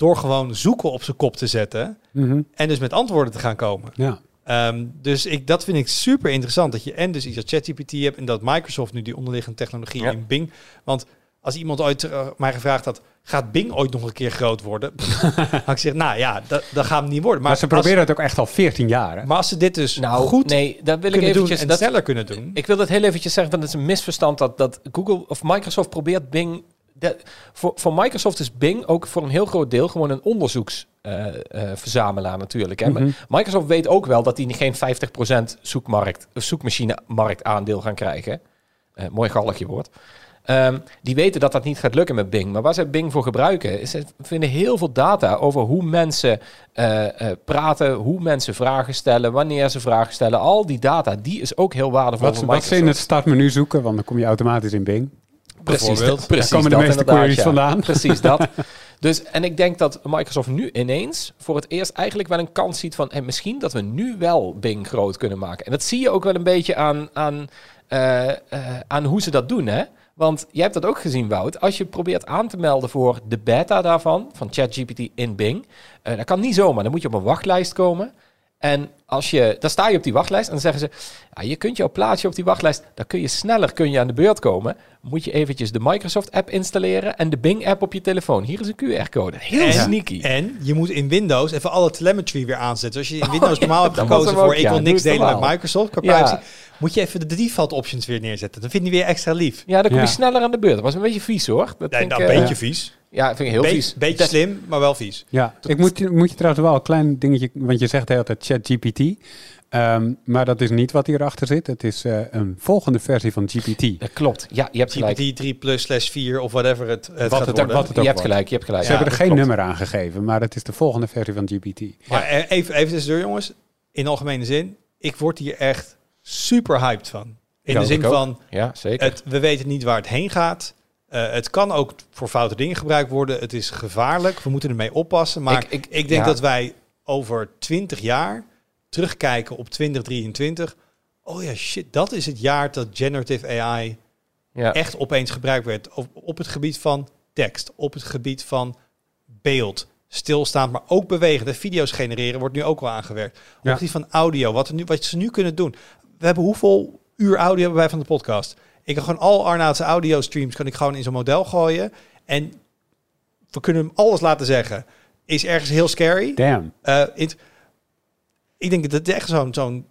Door gewoon zoeken op zijn kop te zetten. Mhm. En dus met antwoorden te gaan komen. Ja. Ehm, dus ik, dat vind ik super interessant. Dat je en dus iets als ChatGPT hebt. En dat Microsoft nu die onderliggende technologie Ja. in Bing. Want als iemand ooit eh, mij gevraagd had. Gaat Bing ooit nog een keer groot worden? had ik gezegd, nou ja, dat, dat gaat hem niet worden. Maar, Maar, ze als- proberen het ook echt al 14 jaar. Hè? maar als ze dit dus Nou, goed nee, dat wil ik eventjes... en dat, sneller kunnen doen. Ik wil dat heel eventjes zeggen, want het is een misverstand dat, dat Google of Microsoft probeert Bing... De, voor, voor Microsoft is Bing ook voor een heel groot deel gewoon een onderzoeksverzamelaar natuurlijk. Hè. Mhm. Microsoft weet ook wel dat die geen 50% zoekmarkt, of zoekmachine marktaandeel gaan krijgen. Eh, mooi galligje woord. Ehm, die weten dat dat niet gaat lukken met Bing. Maar waar ze Bing voor gebruiken, is ze vinden heel veel data over hoe mensen eh, eh, praten, hoe mensen vragen stellen, wanneer ze vragen stellen. Al die data, die is ook heel waardevol Wat, voor wat ze in het startmenu zoeken, want dan kom je automatisch in Bing. Precies, precies Daar komen de meeste inderdaad, queries ja. vandaan. Precies dat. Dus, en ik denk dat Microsoft nu ineens voor het eerst eigenlijk wel een kans ziet van... Hey, misschien dat we nu wel Bing groot kunnen maken. En dat zie je ook wel een beetje aan, aan, eh, eh, aan hoe ze dat doen, hè? Want jij hebt dat ook gezien, Wout. Als je probeert aan te melden voor de beta daarvan, van ChatGPT in Bing... eh, dat kan niet zomaar. Dan moet je op een wachtlijst komen... En als je, dan sta je op die wachtlijst en dan zeggen ze, ja, je kunt jouw plaatsje op die wachtlijst, dan kun je sneller kun je aan de beurt komen. Moet je eventjes de Microsoft app installeren en de Bing app op je telefoon. Hier is een QR-code. Heel En- sneaky. En je moet in Windows even alle telemetry weer aanzetten. Dus als je in Windows ja, normaal hebt gekozen ook, voor ik ja. wil niks delen met. Microsoft qua Ja. privacy, moet je even de default options weer neerzetten. Dan vind je weer extra lief. ja, dan kom je Ja. sneller aan de beurt. Dat was een beetje vies hoor. Dat Nee, vind nou, een eh, beetje vies. Ja, vind ik heel Be- vies. Beetje Dat- slim, maar wel vies. Ja, ik moet, je- moet je trouwens wel een klein dingetje, want je zegt de hele tijd ChatGPT. Ehm, maar dat is niet wat hierachter zit. Het is eh, een volgende versie van GPT. Dat klopt. Ja, je hebt gelijk. GPT 3 plus slash 4 of whatever het, het Wat gaat het- worden. wat het ook Je hebt gelijk, je hebt gelijk. Ze Ja, hebben er geen klopt. nummer aan gegeven, maar het is de volgende versie van GPT. Maar eh, even, even tussendoor jongens. In algemene zin, ik word hier echt super hyped van. In de zin van, Ja, zeker. het, we weten niet waar het heen gaat. Eh, het kan ook voor foute dingen gebruikt worden. Het is gevaarlijk. We moeten ermee oppassen. Maar Ik- ik, ik- denk ja. dat wij over 20 jaar terugkijken op 2023. Oh ja, shit, dat is het jaar dat generative AI ja. echt opeens gebruikt werd. Op, op het gebied van tekst, op het gebied van beeld, stilstaand, maar ook bewegen. De video's genereren wordt nu ook wel aangewerkt. Op Ja. het gebied van audio, wat, er nu, wat ze nu kunnen doen. we hebben hoeveel uur audio hebben wij van de podcast? Ik kan gewoon al Arnaud's audio streams kan ik gewoon in zo'n model gooien. En we kunnen hem alles laten zeggen. Is ergens heel scary. Damn. Eh, it- ik denk dat het echt zo'n zo'n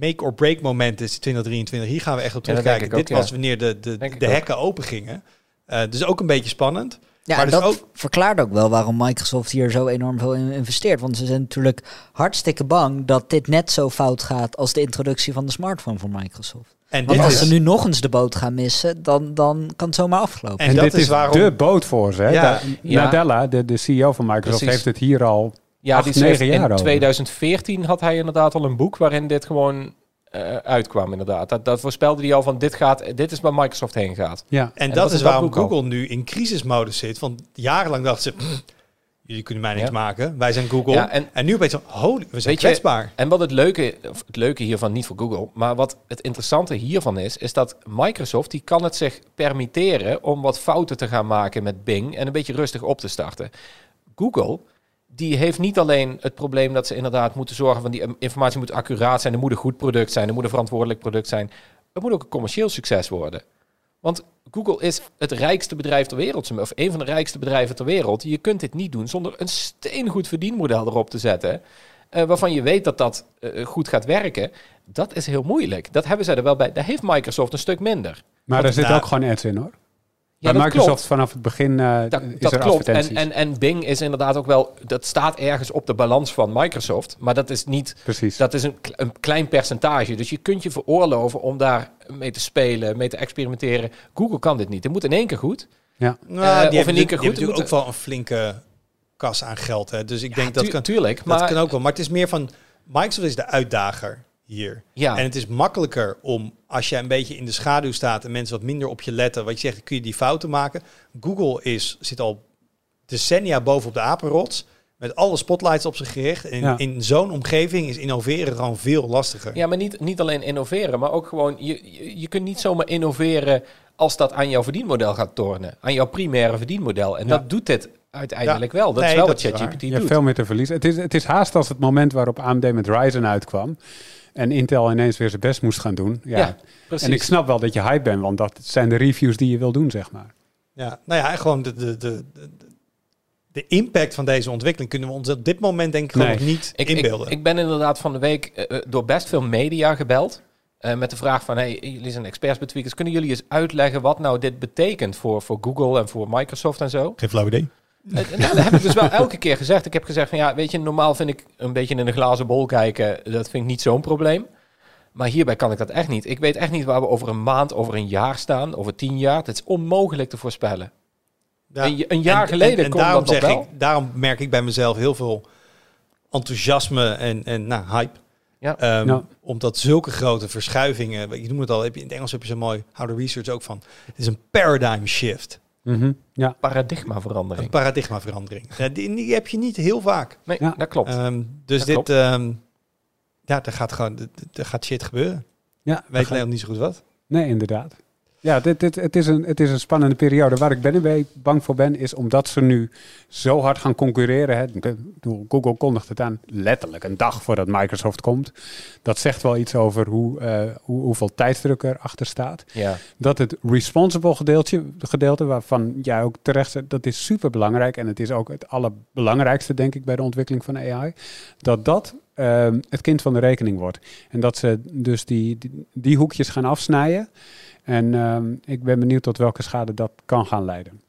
make or break moment is 2023. Hier gaan we echt op terugkijken. Dit ook, was ja. wanneer de, de, Denk de ook. hekken open gingen. Eh, dus ook een beetje spannend. Ja, Maar dus dat ook- verklaart ook wel waarom Microsoft hier zo enorm veel in investeert. Want ze zijn natuurlijk hartstikke bang dat dit net zo fout gaat als de introductie van de smartphone van Microsoft. En Want dit als is, ze nu nog eens de boot gaan missen, dan, dan kan het zomaar afgelopen. En En, dat dit is is waarom- de boot voor ze. Hè? Ja. Da- Ja. Nadella, de, de CEO van Microsoft, Precies. heeft het hier al... Ja, Acht, die negen jaar in over. 2014 had hij inderdaad al een boek waarin dit gewoon eh, uitkwam inderdaad. Dat, dat voorspelde hij al van dit, gaat, dit is waar Microsoft heen gaat. Ja. en en dat dat is waarom al. Google nu in crisismodus zit. Want jarenlang dachten ze, "Pff, jullie kunnen mij niks Ja. maken. Wij zijn Google. Ja, en- en, nu opeens holy, we zijn kwetsbaar. En wat het leuke, of het leuke hiervan, niet voor Google, maar wat het interessante hiervan is, is dat Microsoft, die kan het zich permitteren om wat fouten te gaan maken met Bing en een beetje rustig op te starten. Google, die heeft niet alleen het probleem dat ze inderdaad moeten zorgen van die um, informatie moet accuraat zijn, er moet een goed product zijn, er moet een verantwoordelijk product zijn. Het moet ook een commercieel succes worden. Want Google is het rijkste bedrijf ter wereld, of een van de rijkste bedrijven ter wereld. Je kunt dit niet doen zonder een steengoed verdienmodel erop te zetten. eh, waarvan je weet dat dat eh, goed gaat werken. Dat is heel moeilijk. Dat hebben zij er wel bij. Daar heeft Microsoft een stuk minder. Maar er zit nou- ook gewoon ads in hoor. Ja, Bij Microsoft klopt. vanaf het begin eh, Dat, is dat er klopt. En, advertenties. en, en Bing is inderdaad ook wel. Dat staat ergens op de balans van Microsoft. Maar dat is niet. Precies. Dat is een, een klein percentage. Dus je kunt je veroorloven om daar mee te spelen, mee te experimenteren. Google kan dit niet. Het moet in één keer goed. ja. Nou, Eh, die of in één keer natuurlijk- die goed, natuurlijk ook wel een flinke kas aan geld. Hè. Dus ik denk dat kan, tuurlijk. dat Maar kan ook wel. Maar het is meer van, Microsoft is de uitdager hier. ja, En het is makkelijker om, als je een beetje in de schaduw staat en mensen wat minder op je letten, wat je zegt, kun je die fouten maken. Google is, zit al decennia boven op de apenrots, met alle spotlights op zich gericht. En Ja. in zo'n omgeving is innoveren gewoon veel lastiger. Ja, maar niet, niet alleen innoveren, maar ook gewoon, je, je, je kunt niet zomaar innoveren als dat aan jouw verdienmodel gaat tornen. Aan jouw primaire verdienmodel. En Ja. dat doet dit uiteindelijk wel. Dat Nee, is wel dat wat. ChatGPT Je hebt doet. veel meer te verliezen. Het is, het is haast als het moment waarop AMD met Ryzen uitkwam. En Intel ineens weer zijn best moest gaan doen. Ja. Ja, Precies. en ik snap wel dat je hype bent, want dat zijn de reviews die je wil doen, zeg maar. Ja, nou ja, gewoon de, de, de, de, de impact van deze ontwikkeling kunnen we ons op dit moment denk ik Nee. nog niet ik, inbeelden. Ik, ik ben inderdaad van de week eh, eh, door best veel media gebeld. eh, met de vraag van, hey, jullie zijn experts bij tweakers. Kunnen jullie eens uitleggen wat nou dit betekent voor, voor Google en voor Microsoft en zo? Geen flauw idee. Eh, nou, dat heb ik dus wel elke keer gezegd. Ik heb gezegd van ja, weet je, normaal vind ik een beetje in een glazen bol kijken, dat vind ik niet zo'n probleem. Maar hierbij kan ik dat echt niet. Ik weet echt niet waar we over een maand, over een jaar staan, over tien jaar. Het is onmogelijk te voorspellen. Ja. Een, een jaar En- geleden en, en kon daarom dat nog zeg wel. ik, daarom merk ik bij mezelf heel veel enthousiasme en, en nou, hype. Ja. Ehm, Ja. Omdat zulke grote verschuivingen, je noemt het al, heb je, in het Engels heb je zo mooi, hou de research ook van. Het is een paradigm shift, Mhm. Ja. Paradigmaverandering. een paradigmaverandering. Ja, die, die heb je niet heel vaak. Nee, Ja. dat klopt. Ehm, dus Dat dit, klopt. ehm, ja, er gaat gewoon, er gaat shit gebeuren. ja Weet alleen nog niet zo goed wat. Nee, inderdaad. Ja, dit, dit, het, is een, het is een spannende periode. Waar ik ben bang voor ben, is omdat ze nu zo hard gaan concurreren. Hè. Google kondigt het aan letterlijk een dag voordat Microsoft komt. Dat zegt wel iets over hoe, hoe, hoeveel tijdsdruk er achter staat. ja. Dat het responsible gedeelte, gedeelte, waarvan jij ook terecht zegt, dat is super belangrijk. En het is ook het allerbelangrijkste, denk ik, bij de ontwikkeling van AI. Dat dat ehm, het kind van de rekening wordt. En dat ze dus die, die, die hoekjes gaan afsnijden. En ehm, ik ben benieuwd tot welke schade dat kan gaan leiden.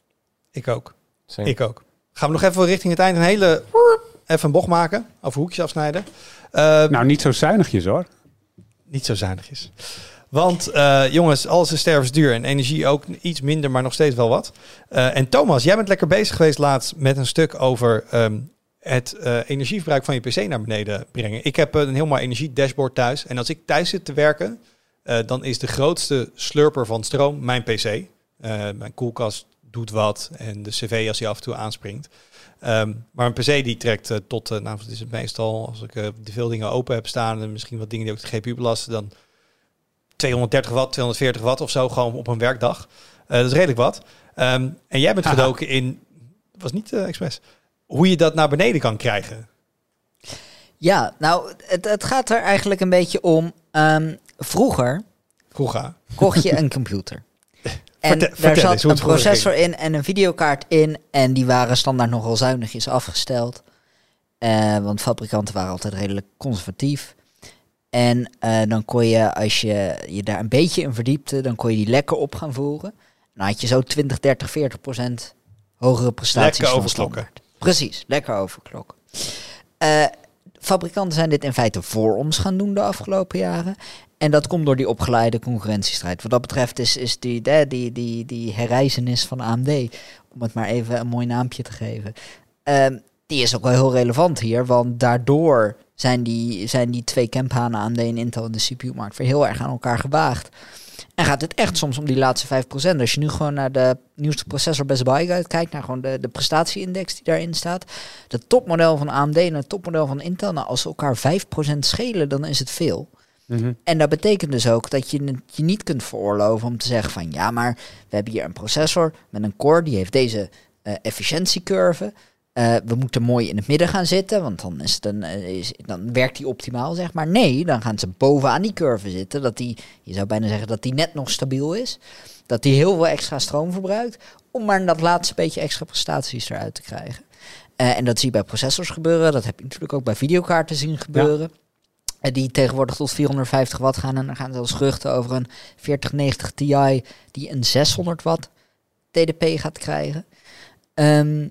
Ik ook. Same. Ik ook. Gaan we nog even richting het eind een hele, even een bocht maken, over hoekjes afsnijden. Eh, Nou, niet zo zuinigjes hoor. niet zo zuinigjes. Want eh, jongens, alles is stervensduur en energie ook iets minder, maar nog steeds wel wat. Eh, en Thomas, jij bent lekker bezig geweest laatst met een stuk over ehm, het eh, energieverbruik van je PC naar beneden brengen. Ik heb een heel mooi energiedashboard thuis. En als ik thuis zit te werken, eh, dan is de grootste slurper van stroom mijn PC. Eh, mijn koelkast doet wat en de cv als hij af en toe aanspringt. Ehm, maar een PC die trekt eh, tot, nou wat is het meestal, als ik de veel dingen open heb staan en misschien wat dingen die ook de GPU belasten, dan 230 watt, 240 watt of zo gewoon op een werkdag. Dat is redelijk wat. Ehm, en jij bent gedoken in, was niet expres, hoe je dat naar beneden kan krijgen. Ja, nou, het, het gaat er eigenlijk een beetje om. ehm, Vroeger Vroeger. kocht je een computer. En Vertel- daar vertel zat een processor in en een videokaart in. En die waren standaard nogal zuinigjes afgesteld. Eh, want fabrikanten waren altijd redelijk conservatief. En eh, dan kon je, als je je daar een beetje in verdiepte, dan kon je die lekker op gaan voeren. Dan had je zo 20, 30, 40 procent hogere prestaties Lekker overklokken. Precies, lekker overklokken. Eh, fabrikanten zijn dit in feite voor ons gaan doen de afgelopen jaren. En dat komt door die opgeleide concurrentiestrijd. Wat dat betreft is, is die, die, die, die, herreizenis van AMD, om het maar even een mooi naampje te geven, ehm, die is ook wel heel relevant hier. Want daardoor zijn die, zijn die twee campanen AMD en Intel in de CPU-markt weer heel erg aan elkaar gewaagd. En gaat het echt soms om die laatste 5%. Als je nu gewoon naar de nieuwste processor Best Buy kijkt, naar gewoon de, de prestatieindex die daarin staat. De topmodel van AMD en het topmodel van Intel, nou als ze elkaar 5% schelen, dan is het veel. Mhm. En dat betekent dus ook dat je het je niet kunt veroorloven om te zeggen van ja, maar we hebben hier een processor met een core die heeft deze eh, efficiëntiecurve. Eh, we moeten mooi in het midden gaan zitten, want dan, is het een, eh, is, dan werkt die optimaal, zeg maar. Nee, dan gaan ze bovenaan die curve zitten. Dat die, je zou bijna zeggen dat die net nog stabiel is. Dat die heel veel extra stroom verbruikt, om maar dat laatste beetje extra prestaties eruit te krijgen. Eh, en dat zie je bij processors gebeuren. Dat heb je natuurlijk ook bij videokaarten zien gebeuren. Die tegenwoordig tot 450 watt gaan. En dan gaan zelfs geruchten over een 4090 Ti die een 600 watt TDP gaat krijgen. Ehm,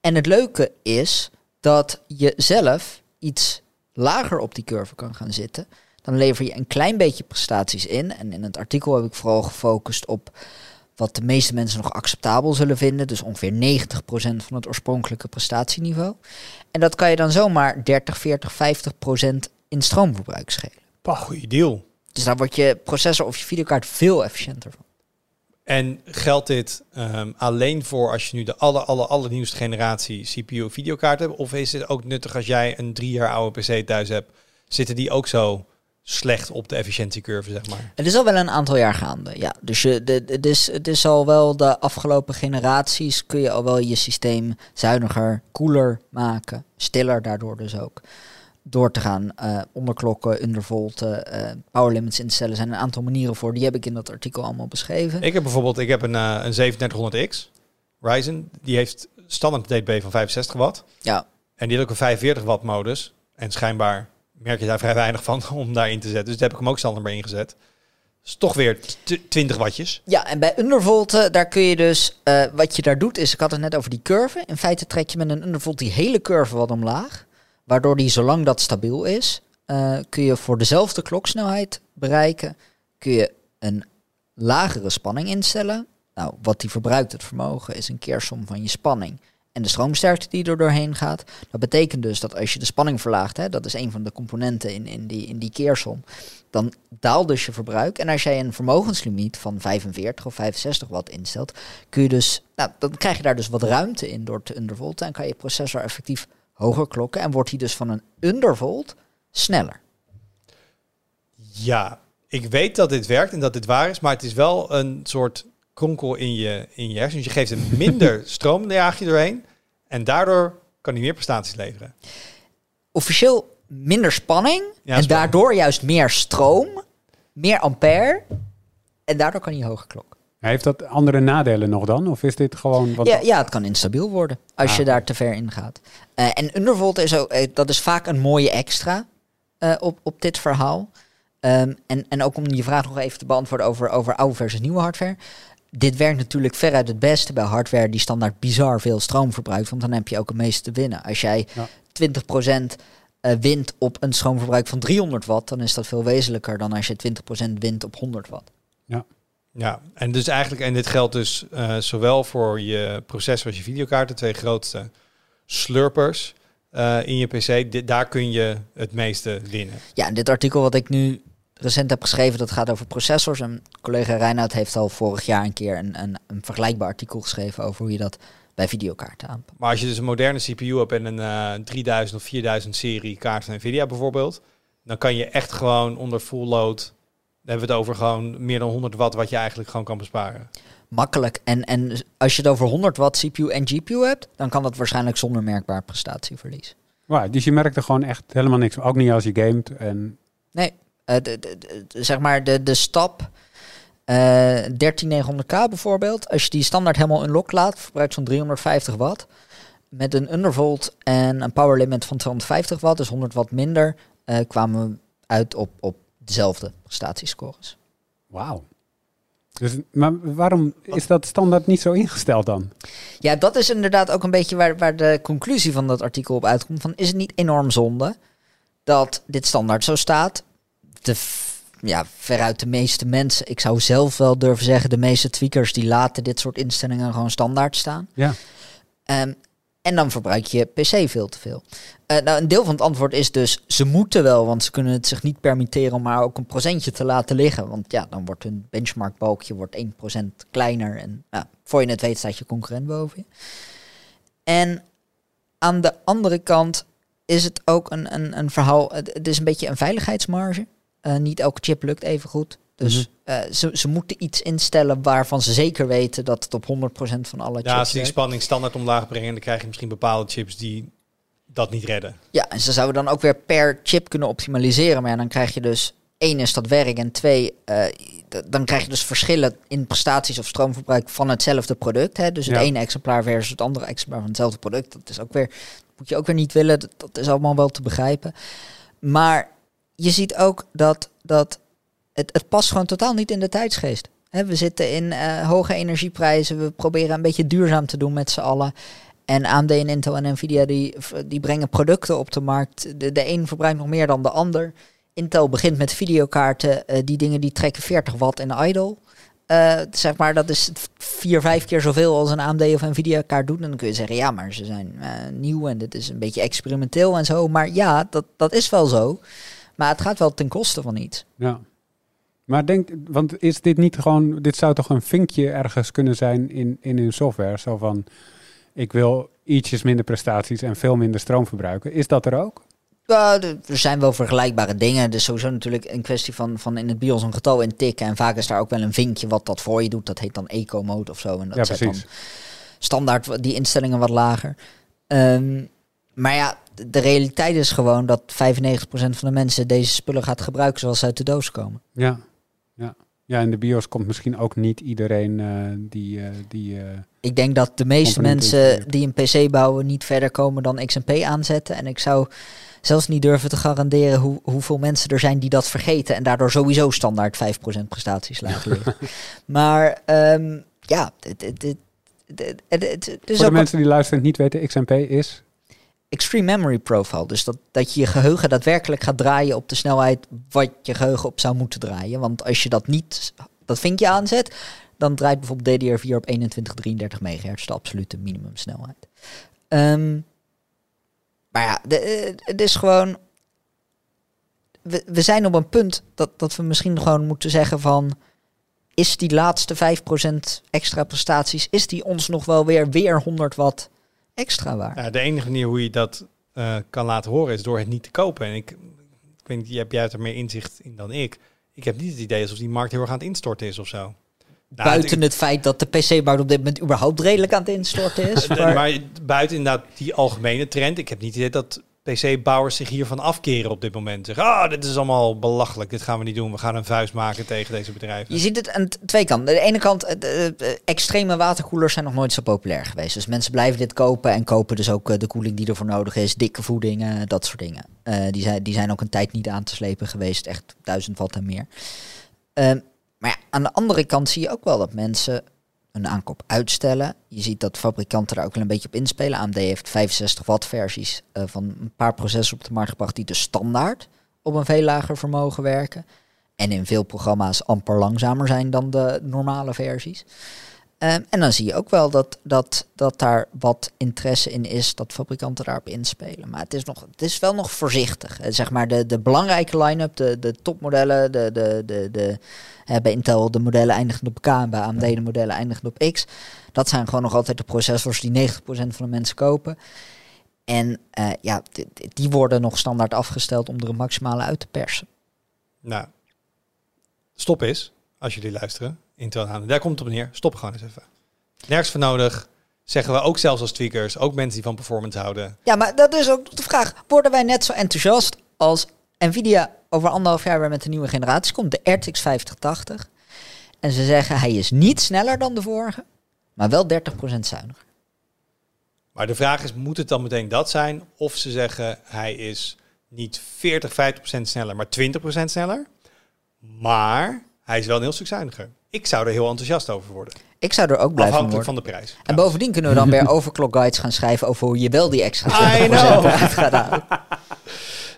en het leuke is dat je zelf iets lager op die curve kan gaan zitten. Dan lever je een klein beetje prestaties in. En in het artikel heb ik vooral gefocust op wat de meeste mensen nog acceptabel zullen vinden. Dus ongeveer 90% van het oorspronkelijke prestatieniveau. En dat kan je dan zomaar 30, 40, 50% in stroomverbruik schelen. Pah, goeie deal. Dus daar wordt je processor of je videokaart veel efficiënter van. En geldt dit ehm, alleen voor als je nu de aller, aller, allernieuwste generatie CPU videokaart hebt? Of is het ook nuttig als jij een drie jaar oude PC thuis hebt? Zitten die ook zo slecht op de efficiëntiecurve, zeg maar? Het is al wel een aantal jaar gaande, ja. Dus je, de- het, is, het is al wel de afgelopen generaties kun je al wel je systeem zuiniger, koeler maken. Stiller daardoor dus ook. Door te gaan eh, onderklokken, undervolten, eh power limits instellen. zijn een aantal manieren voor. Die heb ik in dat artikel allemaal beschreven. Ik heb bijvoorbeeld ik heb een, eh, een 3700X Ryzen. Die heeft standaard DB van 65 watt. Ja, En die had ook een 45 watt modus. En schijnbaar merk je daar vrij weinig van om daarin te zetten. Dus daar heb ik hem ook standaard bij ingezet. Dus toch weer t- 20 wattjes. Ja, en bij undervolten, daar kun je dus, wat je daar doet is, ik had het net over die curve. In feite trek je met een undervolt die hele curve wat omlaag. Waardoor die, zolang dat stabiel is, eh, kun je voor dezelfde kloksnelheid bereiken, kun je een lagere spanning instellen. Nou, wat die verbruikt, het vermogen, is een keersom van je spanning en de stroomsterkte die er doorheen gaat. Dat betekent dus dat als je de spanning verlaagt, hè, dat is een van de componenten in, in, die, in die keersom, dan daalt dus je verbruik. En als jij een vermogenslimiet van 45 of 65 watt instelt, kun je dus, nou, dan krijg je daar dus wat ruimte in door te undervolten en kan je processor effectief hoger klokken en wordt hij dus van een undervolt sneller. Ja, ik weet dat dit werkt en dat dit waar is. Maar het is wel een soort kronkel in je, in je hersenen. Dus je geeft hem minder stroom, jaag je doorheen. En daardoor kan hij meer prestaties leveren. Officieel minder spanning Ja, en spanning. daardoor juist meer stroom, meer ampère en daardoor kan hij hoger klokken. Heeft dat andere nadelen nog dan? Of is dit gewoon... wat? Ja, ja, het kan instabiel worden als Ah, je oké. daar te ver in gaat. Eh, en undervolt is ook, eh, dat is vaak een mooie extra eh, op, op dit verhaal. Ehm, en, en ook om je vraag nog even te beantwoorden over, over oude versus nieuwe hardware. Dit werkt natuurlijk veruit het beste bij hardware die standaard bizar veel stroom verbruikt. Want dan heb je ook het meeste te winnen. Als jij Ja. 20% eh, wint op een stroomverbruik van 300 watt, dan is dat veel wezenlijker dan als je 20% wint op 100 watt. Ja, en dus eigenlijk, en dit geldt dus eh, zowel voor je processor als je videokaart, de twee grootste slurpers eh, in je PC. Dit, daar kun je het meeste winnen. Ja, en dit artikel wat ik nu recent heb geschreven, dat gaat over processors. En collega Reinoud heeft al vorig jaar een keer een, een, een vergelijkbaar artikel geschreven over hoe je dat bij videokaarten aanpakt. Maar als je dus een moderne CPU hebt en een eh 3000 of 4000 serie kaart van Nvidia bijvoorbeeld, dan kan je echt gewoon onder full load, hebben we het over gewoon meer dan 100 watt wat je eigenlijk gewoon kan besparen. Makkelijk. En, en als je het over 100 watt CPU en GPU hebt, dan kan dat waarschijnlijk zonder merkbaar prestatieverlies. Wow, dus je merkt er gewoon echt helemaal niks. Ook niet als je gamet. En Nee, Eh, de, de- de- zeg maar de, de stap eh 13900K bijvoorbeeld. Als je die standaard helemaal unlock laat, verbruikt zo'n 350 watt. Met een undervolt en een power limit van 250 watt, dus 100 watt minder, eh, kwamen we uit op, op dezelfde prestatiescores. Wauw. Dus, maar waarom is dat standaard niet zo ingesteld dan? Ja, dat is inderdaad ook een beetje waar, waar de conclusie van dat artikel op uitkomt. Van, is het niet enorm zonde dat dit standaard zo staat? De, ja, veruit de meeste mensen, ik zou zelf wel durven zeggen, de meeste tweakers die laten dit soort instellingen gewoon standaard staan. Ja. Ehm, en dan verbruik je PC veel te veel. Eh, nou, een deel van het antwoord is dus, ze moeten wel, want ze kunnen het zich niet permitteren om maar ook een procentje te laten liggen. Want ja, dan wordt hun benchmarkbalkje wordt 1% kleiner en ja, voor je het weet staat je concurrent boven je. En aan de andere kant is het ook een, een, een verhaal, het, het is een beetje een veiligheidsmarge. Eh, niet elke chip lukt even goed. Dus Mhm. eh, ze, ze moeten iets instellen waarvan ze zeker weten dat het op 100% van alle Ja, chips als ze die spanning standaard omlaag brengen, dan krijg je misschien bepaalde chips die dat niet redden. Ja, en ze zouden dan ook weer per chip kunnen optimaliseren. Maar ja, dan krijg je dus één is dat werk en twee, eh, dan krijg je dus verschillen in prestaties of stroomverbruik van hetzelfde product. Hè? Dus het Ja. ene exemplaar versus het andere exemplaar van hetzelfde product. Dat is ook weer, moet je ook weer niet willen. Dat, dat is allemaal wel te begrijpen. Maar je ziet ook dat, dat het, past gewoon totaal niet in de tijdsgeest. Hè, we zitten in eh, hoge energieprijzen. We proberen een beetje duurzaam te doen met z'n allen. En AMD en Intel en Nvidia die, die brengen producten op de markt. De, de een verbruikt nog meer dan de ander. Intel begint met videokaarten. eh, die dingen die trekken 40 watt in idle. Eh, zeg maar, dat is vier, vijf keer zoveel als een AMD of Nvidia kaart doet. En dan kun je zeggen, ja, maar ze zijn nieuw en dit is een beetje experimenteel en zo. Maar ja, dat, dat is wel zo. Maar het gaat wel ten koste van iets. Ja. Maar denk, want is dit niet gewoon, dit zou toch een vinkje ergens kunnen zijn in, in hun software? Zo van, ik wil ietsjes minder prestaties en veel minder stroom verbruiken. Is dat er ook? Ja, er zijn wel vergelijkbare dingen. Is sowieso natuurlijk een kwestie van, van in het BIOS een getal intikken. En vaak is daar ook wel een vinkje wat dat voor je doet. Dat heet dan eco-mode of zo. En dat Ja, zet precies. dan standaard die instellingen wat lager. Ehm, maar ja, de- de realiteit is gewoon dat 95% van de mensen deze spullen gaat gebruiken zoals ze uit de doos komen. Ja. Ja, ja in de BIOS komt misschien ook niet iedereen eh, die... eh, die eh, Ik denk dat de meeste mensen die een PC bouwen niet verder komen dan XMP aanzetten. En ik zou zelfs niet durven te garanderen hoe, hoeveel mensen er zijn die dat vergeten. En daardoor sowieso standaard 5% prestaties laten liggen. maar ehm, ja, het, het- het is voor ook de mensen die luisteren en niet weten, XMP is... extreme memory profile. Dus dat, dat je je geheugen daadwerkelijk gaat draaien op de snelheid wat je geheugen op zou moeten draaien. Want als je dat niet, dat vinkje aanzet, dan draait bijvoorbeeld DDR4 op 2133 megahertz, de absolute minimumsnelheid. Ehm, maar ja, eh, het is gewoon. We, we zijn op een punt dat, dat we misschien gewoon moeten zeggen van. Is die laatste 5% extra prestaties, is die ons nog wel weer, weer 100 watt extra waard? Ja, de enige manier hoe je dat eh, kan laten horen is door het niet te kopen. En ik, ik weet niet, hebt jij er meer inzicht in dan ik. Ik heb niet het idee alsof die markt heel erg aan het instorten is of zo. Nou, Buiten het feit dat de PC-bouw op dit moment überhaupt redelijk aan het instorten is. Maar, maar buiten inderdaad die algemene trend. Ik heb niet het idee dat PC-bouwers zich hiervan afkeren op dit moment. Zeggen, ah, dit is allemaal belachelijk. Dit gaan we niet doen. We gaan een vuist maken tegen deze bedrijven. je ziet het aan twee kanten. De ene kant, eh, de, de extreme waterkoelers zijn nog nooit zo populair geweest. Dus mensen blijven dit kopen en kopen dus ook eh, de koeling die ervoor nodig is. Dikke voedingen, dat soort dingen. Eh, die, zijn, die zijn ook een tijd niet aan te slepen geweest. Echt 1000 watt en meer. Ehm, maar ja, aan de andere kant zie je ook wel dat mensen een aankoop uitstellen. Je ziet dat fabrikanten daar ook wel een beetje op inspelen. AMD heeft 65 watt versies eh, van een paar processors op de markt gebracht die dus standaard op een veel lager vermogen werken. En in veel programma's amper langzamer zijn dan de normale versies. Ehm, en dan zie je ook wel dat, dat, dat daar wat interesse in is, dat fabrikanten daarop inspelen. Maar het is, nog, het is wel nog voorzichtig. Eh, zeg maar de, de belangrijke line-up, de, de topmodellen, de, de, de, de, hè, bij Intel de modellen eindigend op K en bij AMD de modellen eindigend op X. Dat zijn gewoon nog altijd de processors die 90% van de mensen kopen. En eh, ja, d- d- die worden nog standaard afgesteld om er een maximale uit te persen. Nou, stop is, als jullie luisteren, Aan. Daar komt het op neer. Stop gewoon eens even. Nergens voor nodig. Zeggen we ook zelfs als tweakers, ook mensen die van performance houden. Ja, maar dat is ook de vraag. Worden wij net zo enthousiast als Nvidia over anderhalf jaar weer met een nieuwe generatie komt, de RTX 5080. En ze zeggen hij is niet sneller dan de vorige, maar wel 30% zuiniger. Maar de vraag is, moet het dan meteen dat zijn? Of ze zeggen, hij is niet 40, 50% sneller, maar 20% sneller. Maar hij is wel een heel stuk zuiniger. Ik zou er heel enthousiast over worden. Ik zou er ook blij van Afhankelijk worden. van de prijs. En bovendien kunnen we dan weer overclock guides gaan schrijven over hoe je wel die extra I 20% know. eruit gaat halen.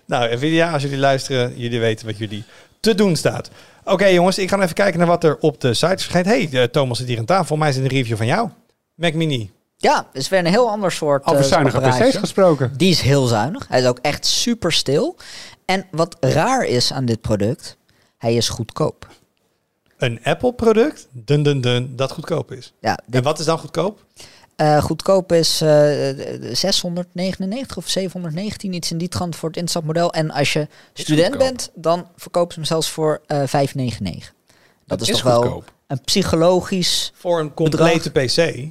Nou, Nvidia, als jullie luisteren, jullie weten wat jullie te doen staat. Oké jongens, ik ga even kijken naar wat er op de site verschijnt. hey, eh, Thomas zit hier aan tafel. Voor mij is het een review van jou. Mac Mini. Ja, is weer een heel ander soort Over eh, zuinige apparaatje. PC's gesproken. Die is heel zuinig. Hij is ook echt super stil. En wat raar is aan dit product, hij is goedkoop. Een Apple product, dun dun dun, dat goedkoop is. Ja, dit, En wat is dan goedkoop? eh, goedkoop is eh, 699 of 719, iets in die trant voor het instapmodel. En als je student bent, dan verkopen ze hem zelfs voor eh 599. Dat, is, is toch wel een psychologisch... Voor een complete PC.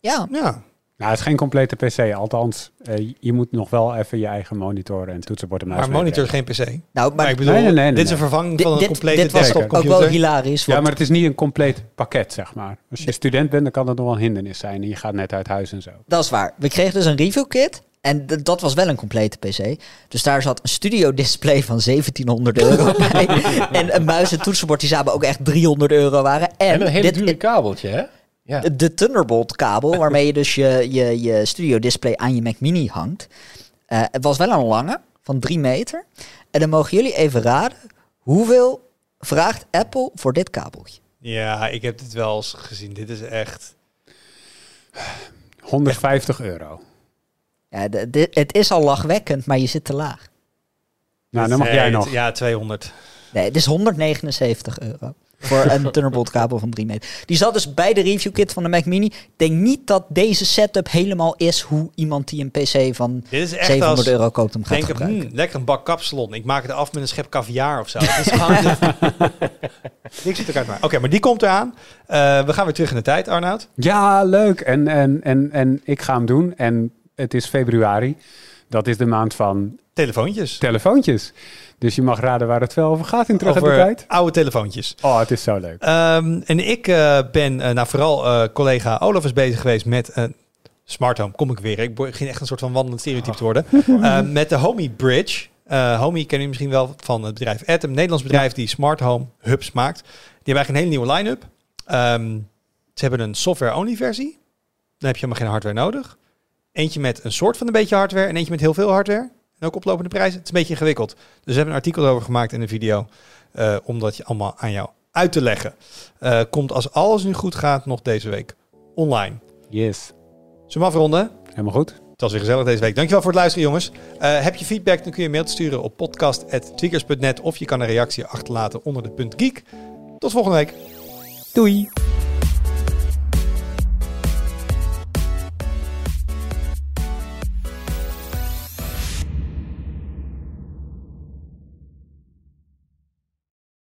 Ja, Ja. Nou, het is geen complete PC. Althans, eh, je moet nog wel even je eigen monitor en toetsenbord en muis Maar monitor is geen PC. nou, maar Maar ik bedoel, Nee, nee, nee, nee, dit is een vervanging van een dit, complete dit was ook wel hilarisch. Ja, maar het is niet een compleet pakket, zeg maar. Als je student bent, dan kan dat nog wel een hindernis zijn. En je gaat net uit huis en zo. Dat is waar. We kregen dus een review kit. En dat was wel een complete PC. Dus daar zat een studio display van 1700 euro bij. En een muis en toetsenbord die samen ook echt 300 euro waren. En, En een hele dit, dure kabeltje, hè? Ja. de Thunderbolt kabel, waarmee je dus je, je, je studio display aan je Mac Mini hangt. Eh, het was wel een lange, van 3 meter. En dan mogen jullie even raden, hoeveel vraagt Apple voor dit kabeltje? Ja, ik heb dit wel eens gezien. Dit is echt... 150 euro. Ja, de- de- het is al lachwekkend, maar je zit te laag. Nou, dan mag jij nog. Ja, 200. Nee, het is 179 euro. Voor een Thunderbolt kabel van 3 meter. Die zat dus bij de review kit van de Mac Mini. Ik denk niet dat deze setup helemaal is hoe iemand die een PC van Dit is echt 700 als... euro koopt hem gaat Denk, gebruiken. hmm, lekker een bak kapsalon. Ik maak het af met een schep caviar of zo. Niks zit elkaar maar. Oké, maar die komt eraan. Eh, we gaan weer terug in de tijd, Arnoud. Ja, leuk. En, en, en, en ik ga hem doen. En het is februari. Dat is de maand van Telefoontjes. telefoontjes. Dus je mag raden waar het wel over gaat in terug de tijd. oude telefoontjes. Oh, het is zo leuk. Ehm, en ik eh, ben, nou vooral eh, collega Olaf is bezig geweest met een smart home. Kom ik weer. Ik begin echt een soort van wandelend stereotype te worden. Met de Homey Bridge. Homey ken je misschien wel van het bedrijf Atom. Een Nederlands bedrijf die smart home hubs maakt. Die hebben eigenlijk een hele nieuwe line-up. Ehm, ze hebben een software-only versie. Dan heb je helemaal geen hardware nodig. Eentje met een soort van een beetje hardware en eentje met heel veel hardware. En ook oplopende prijzen. Het is een beetje ingewikkeld. Dus we hebben een artikel over gemaakt in een video. eh, om dat je allemaal aan jou uit te leggen. Eh, komt als alles nu goed gaat nog deze week online. Yes. Zullen we afronden? Helemaal goed. Het was weer gezellig deze week. Dankjewel voor het luisteren, jongens. Eh, heb je feedback, dan kun je een mail sturen op podcast.tweakers.net of je kan een reactie achterlaten onder de punt geek. Tot volgende week. Doei.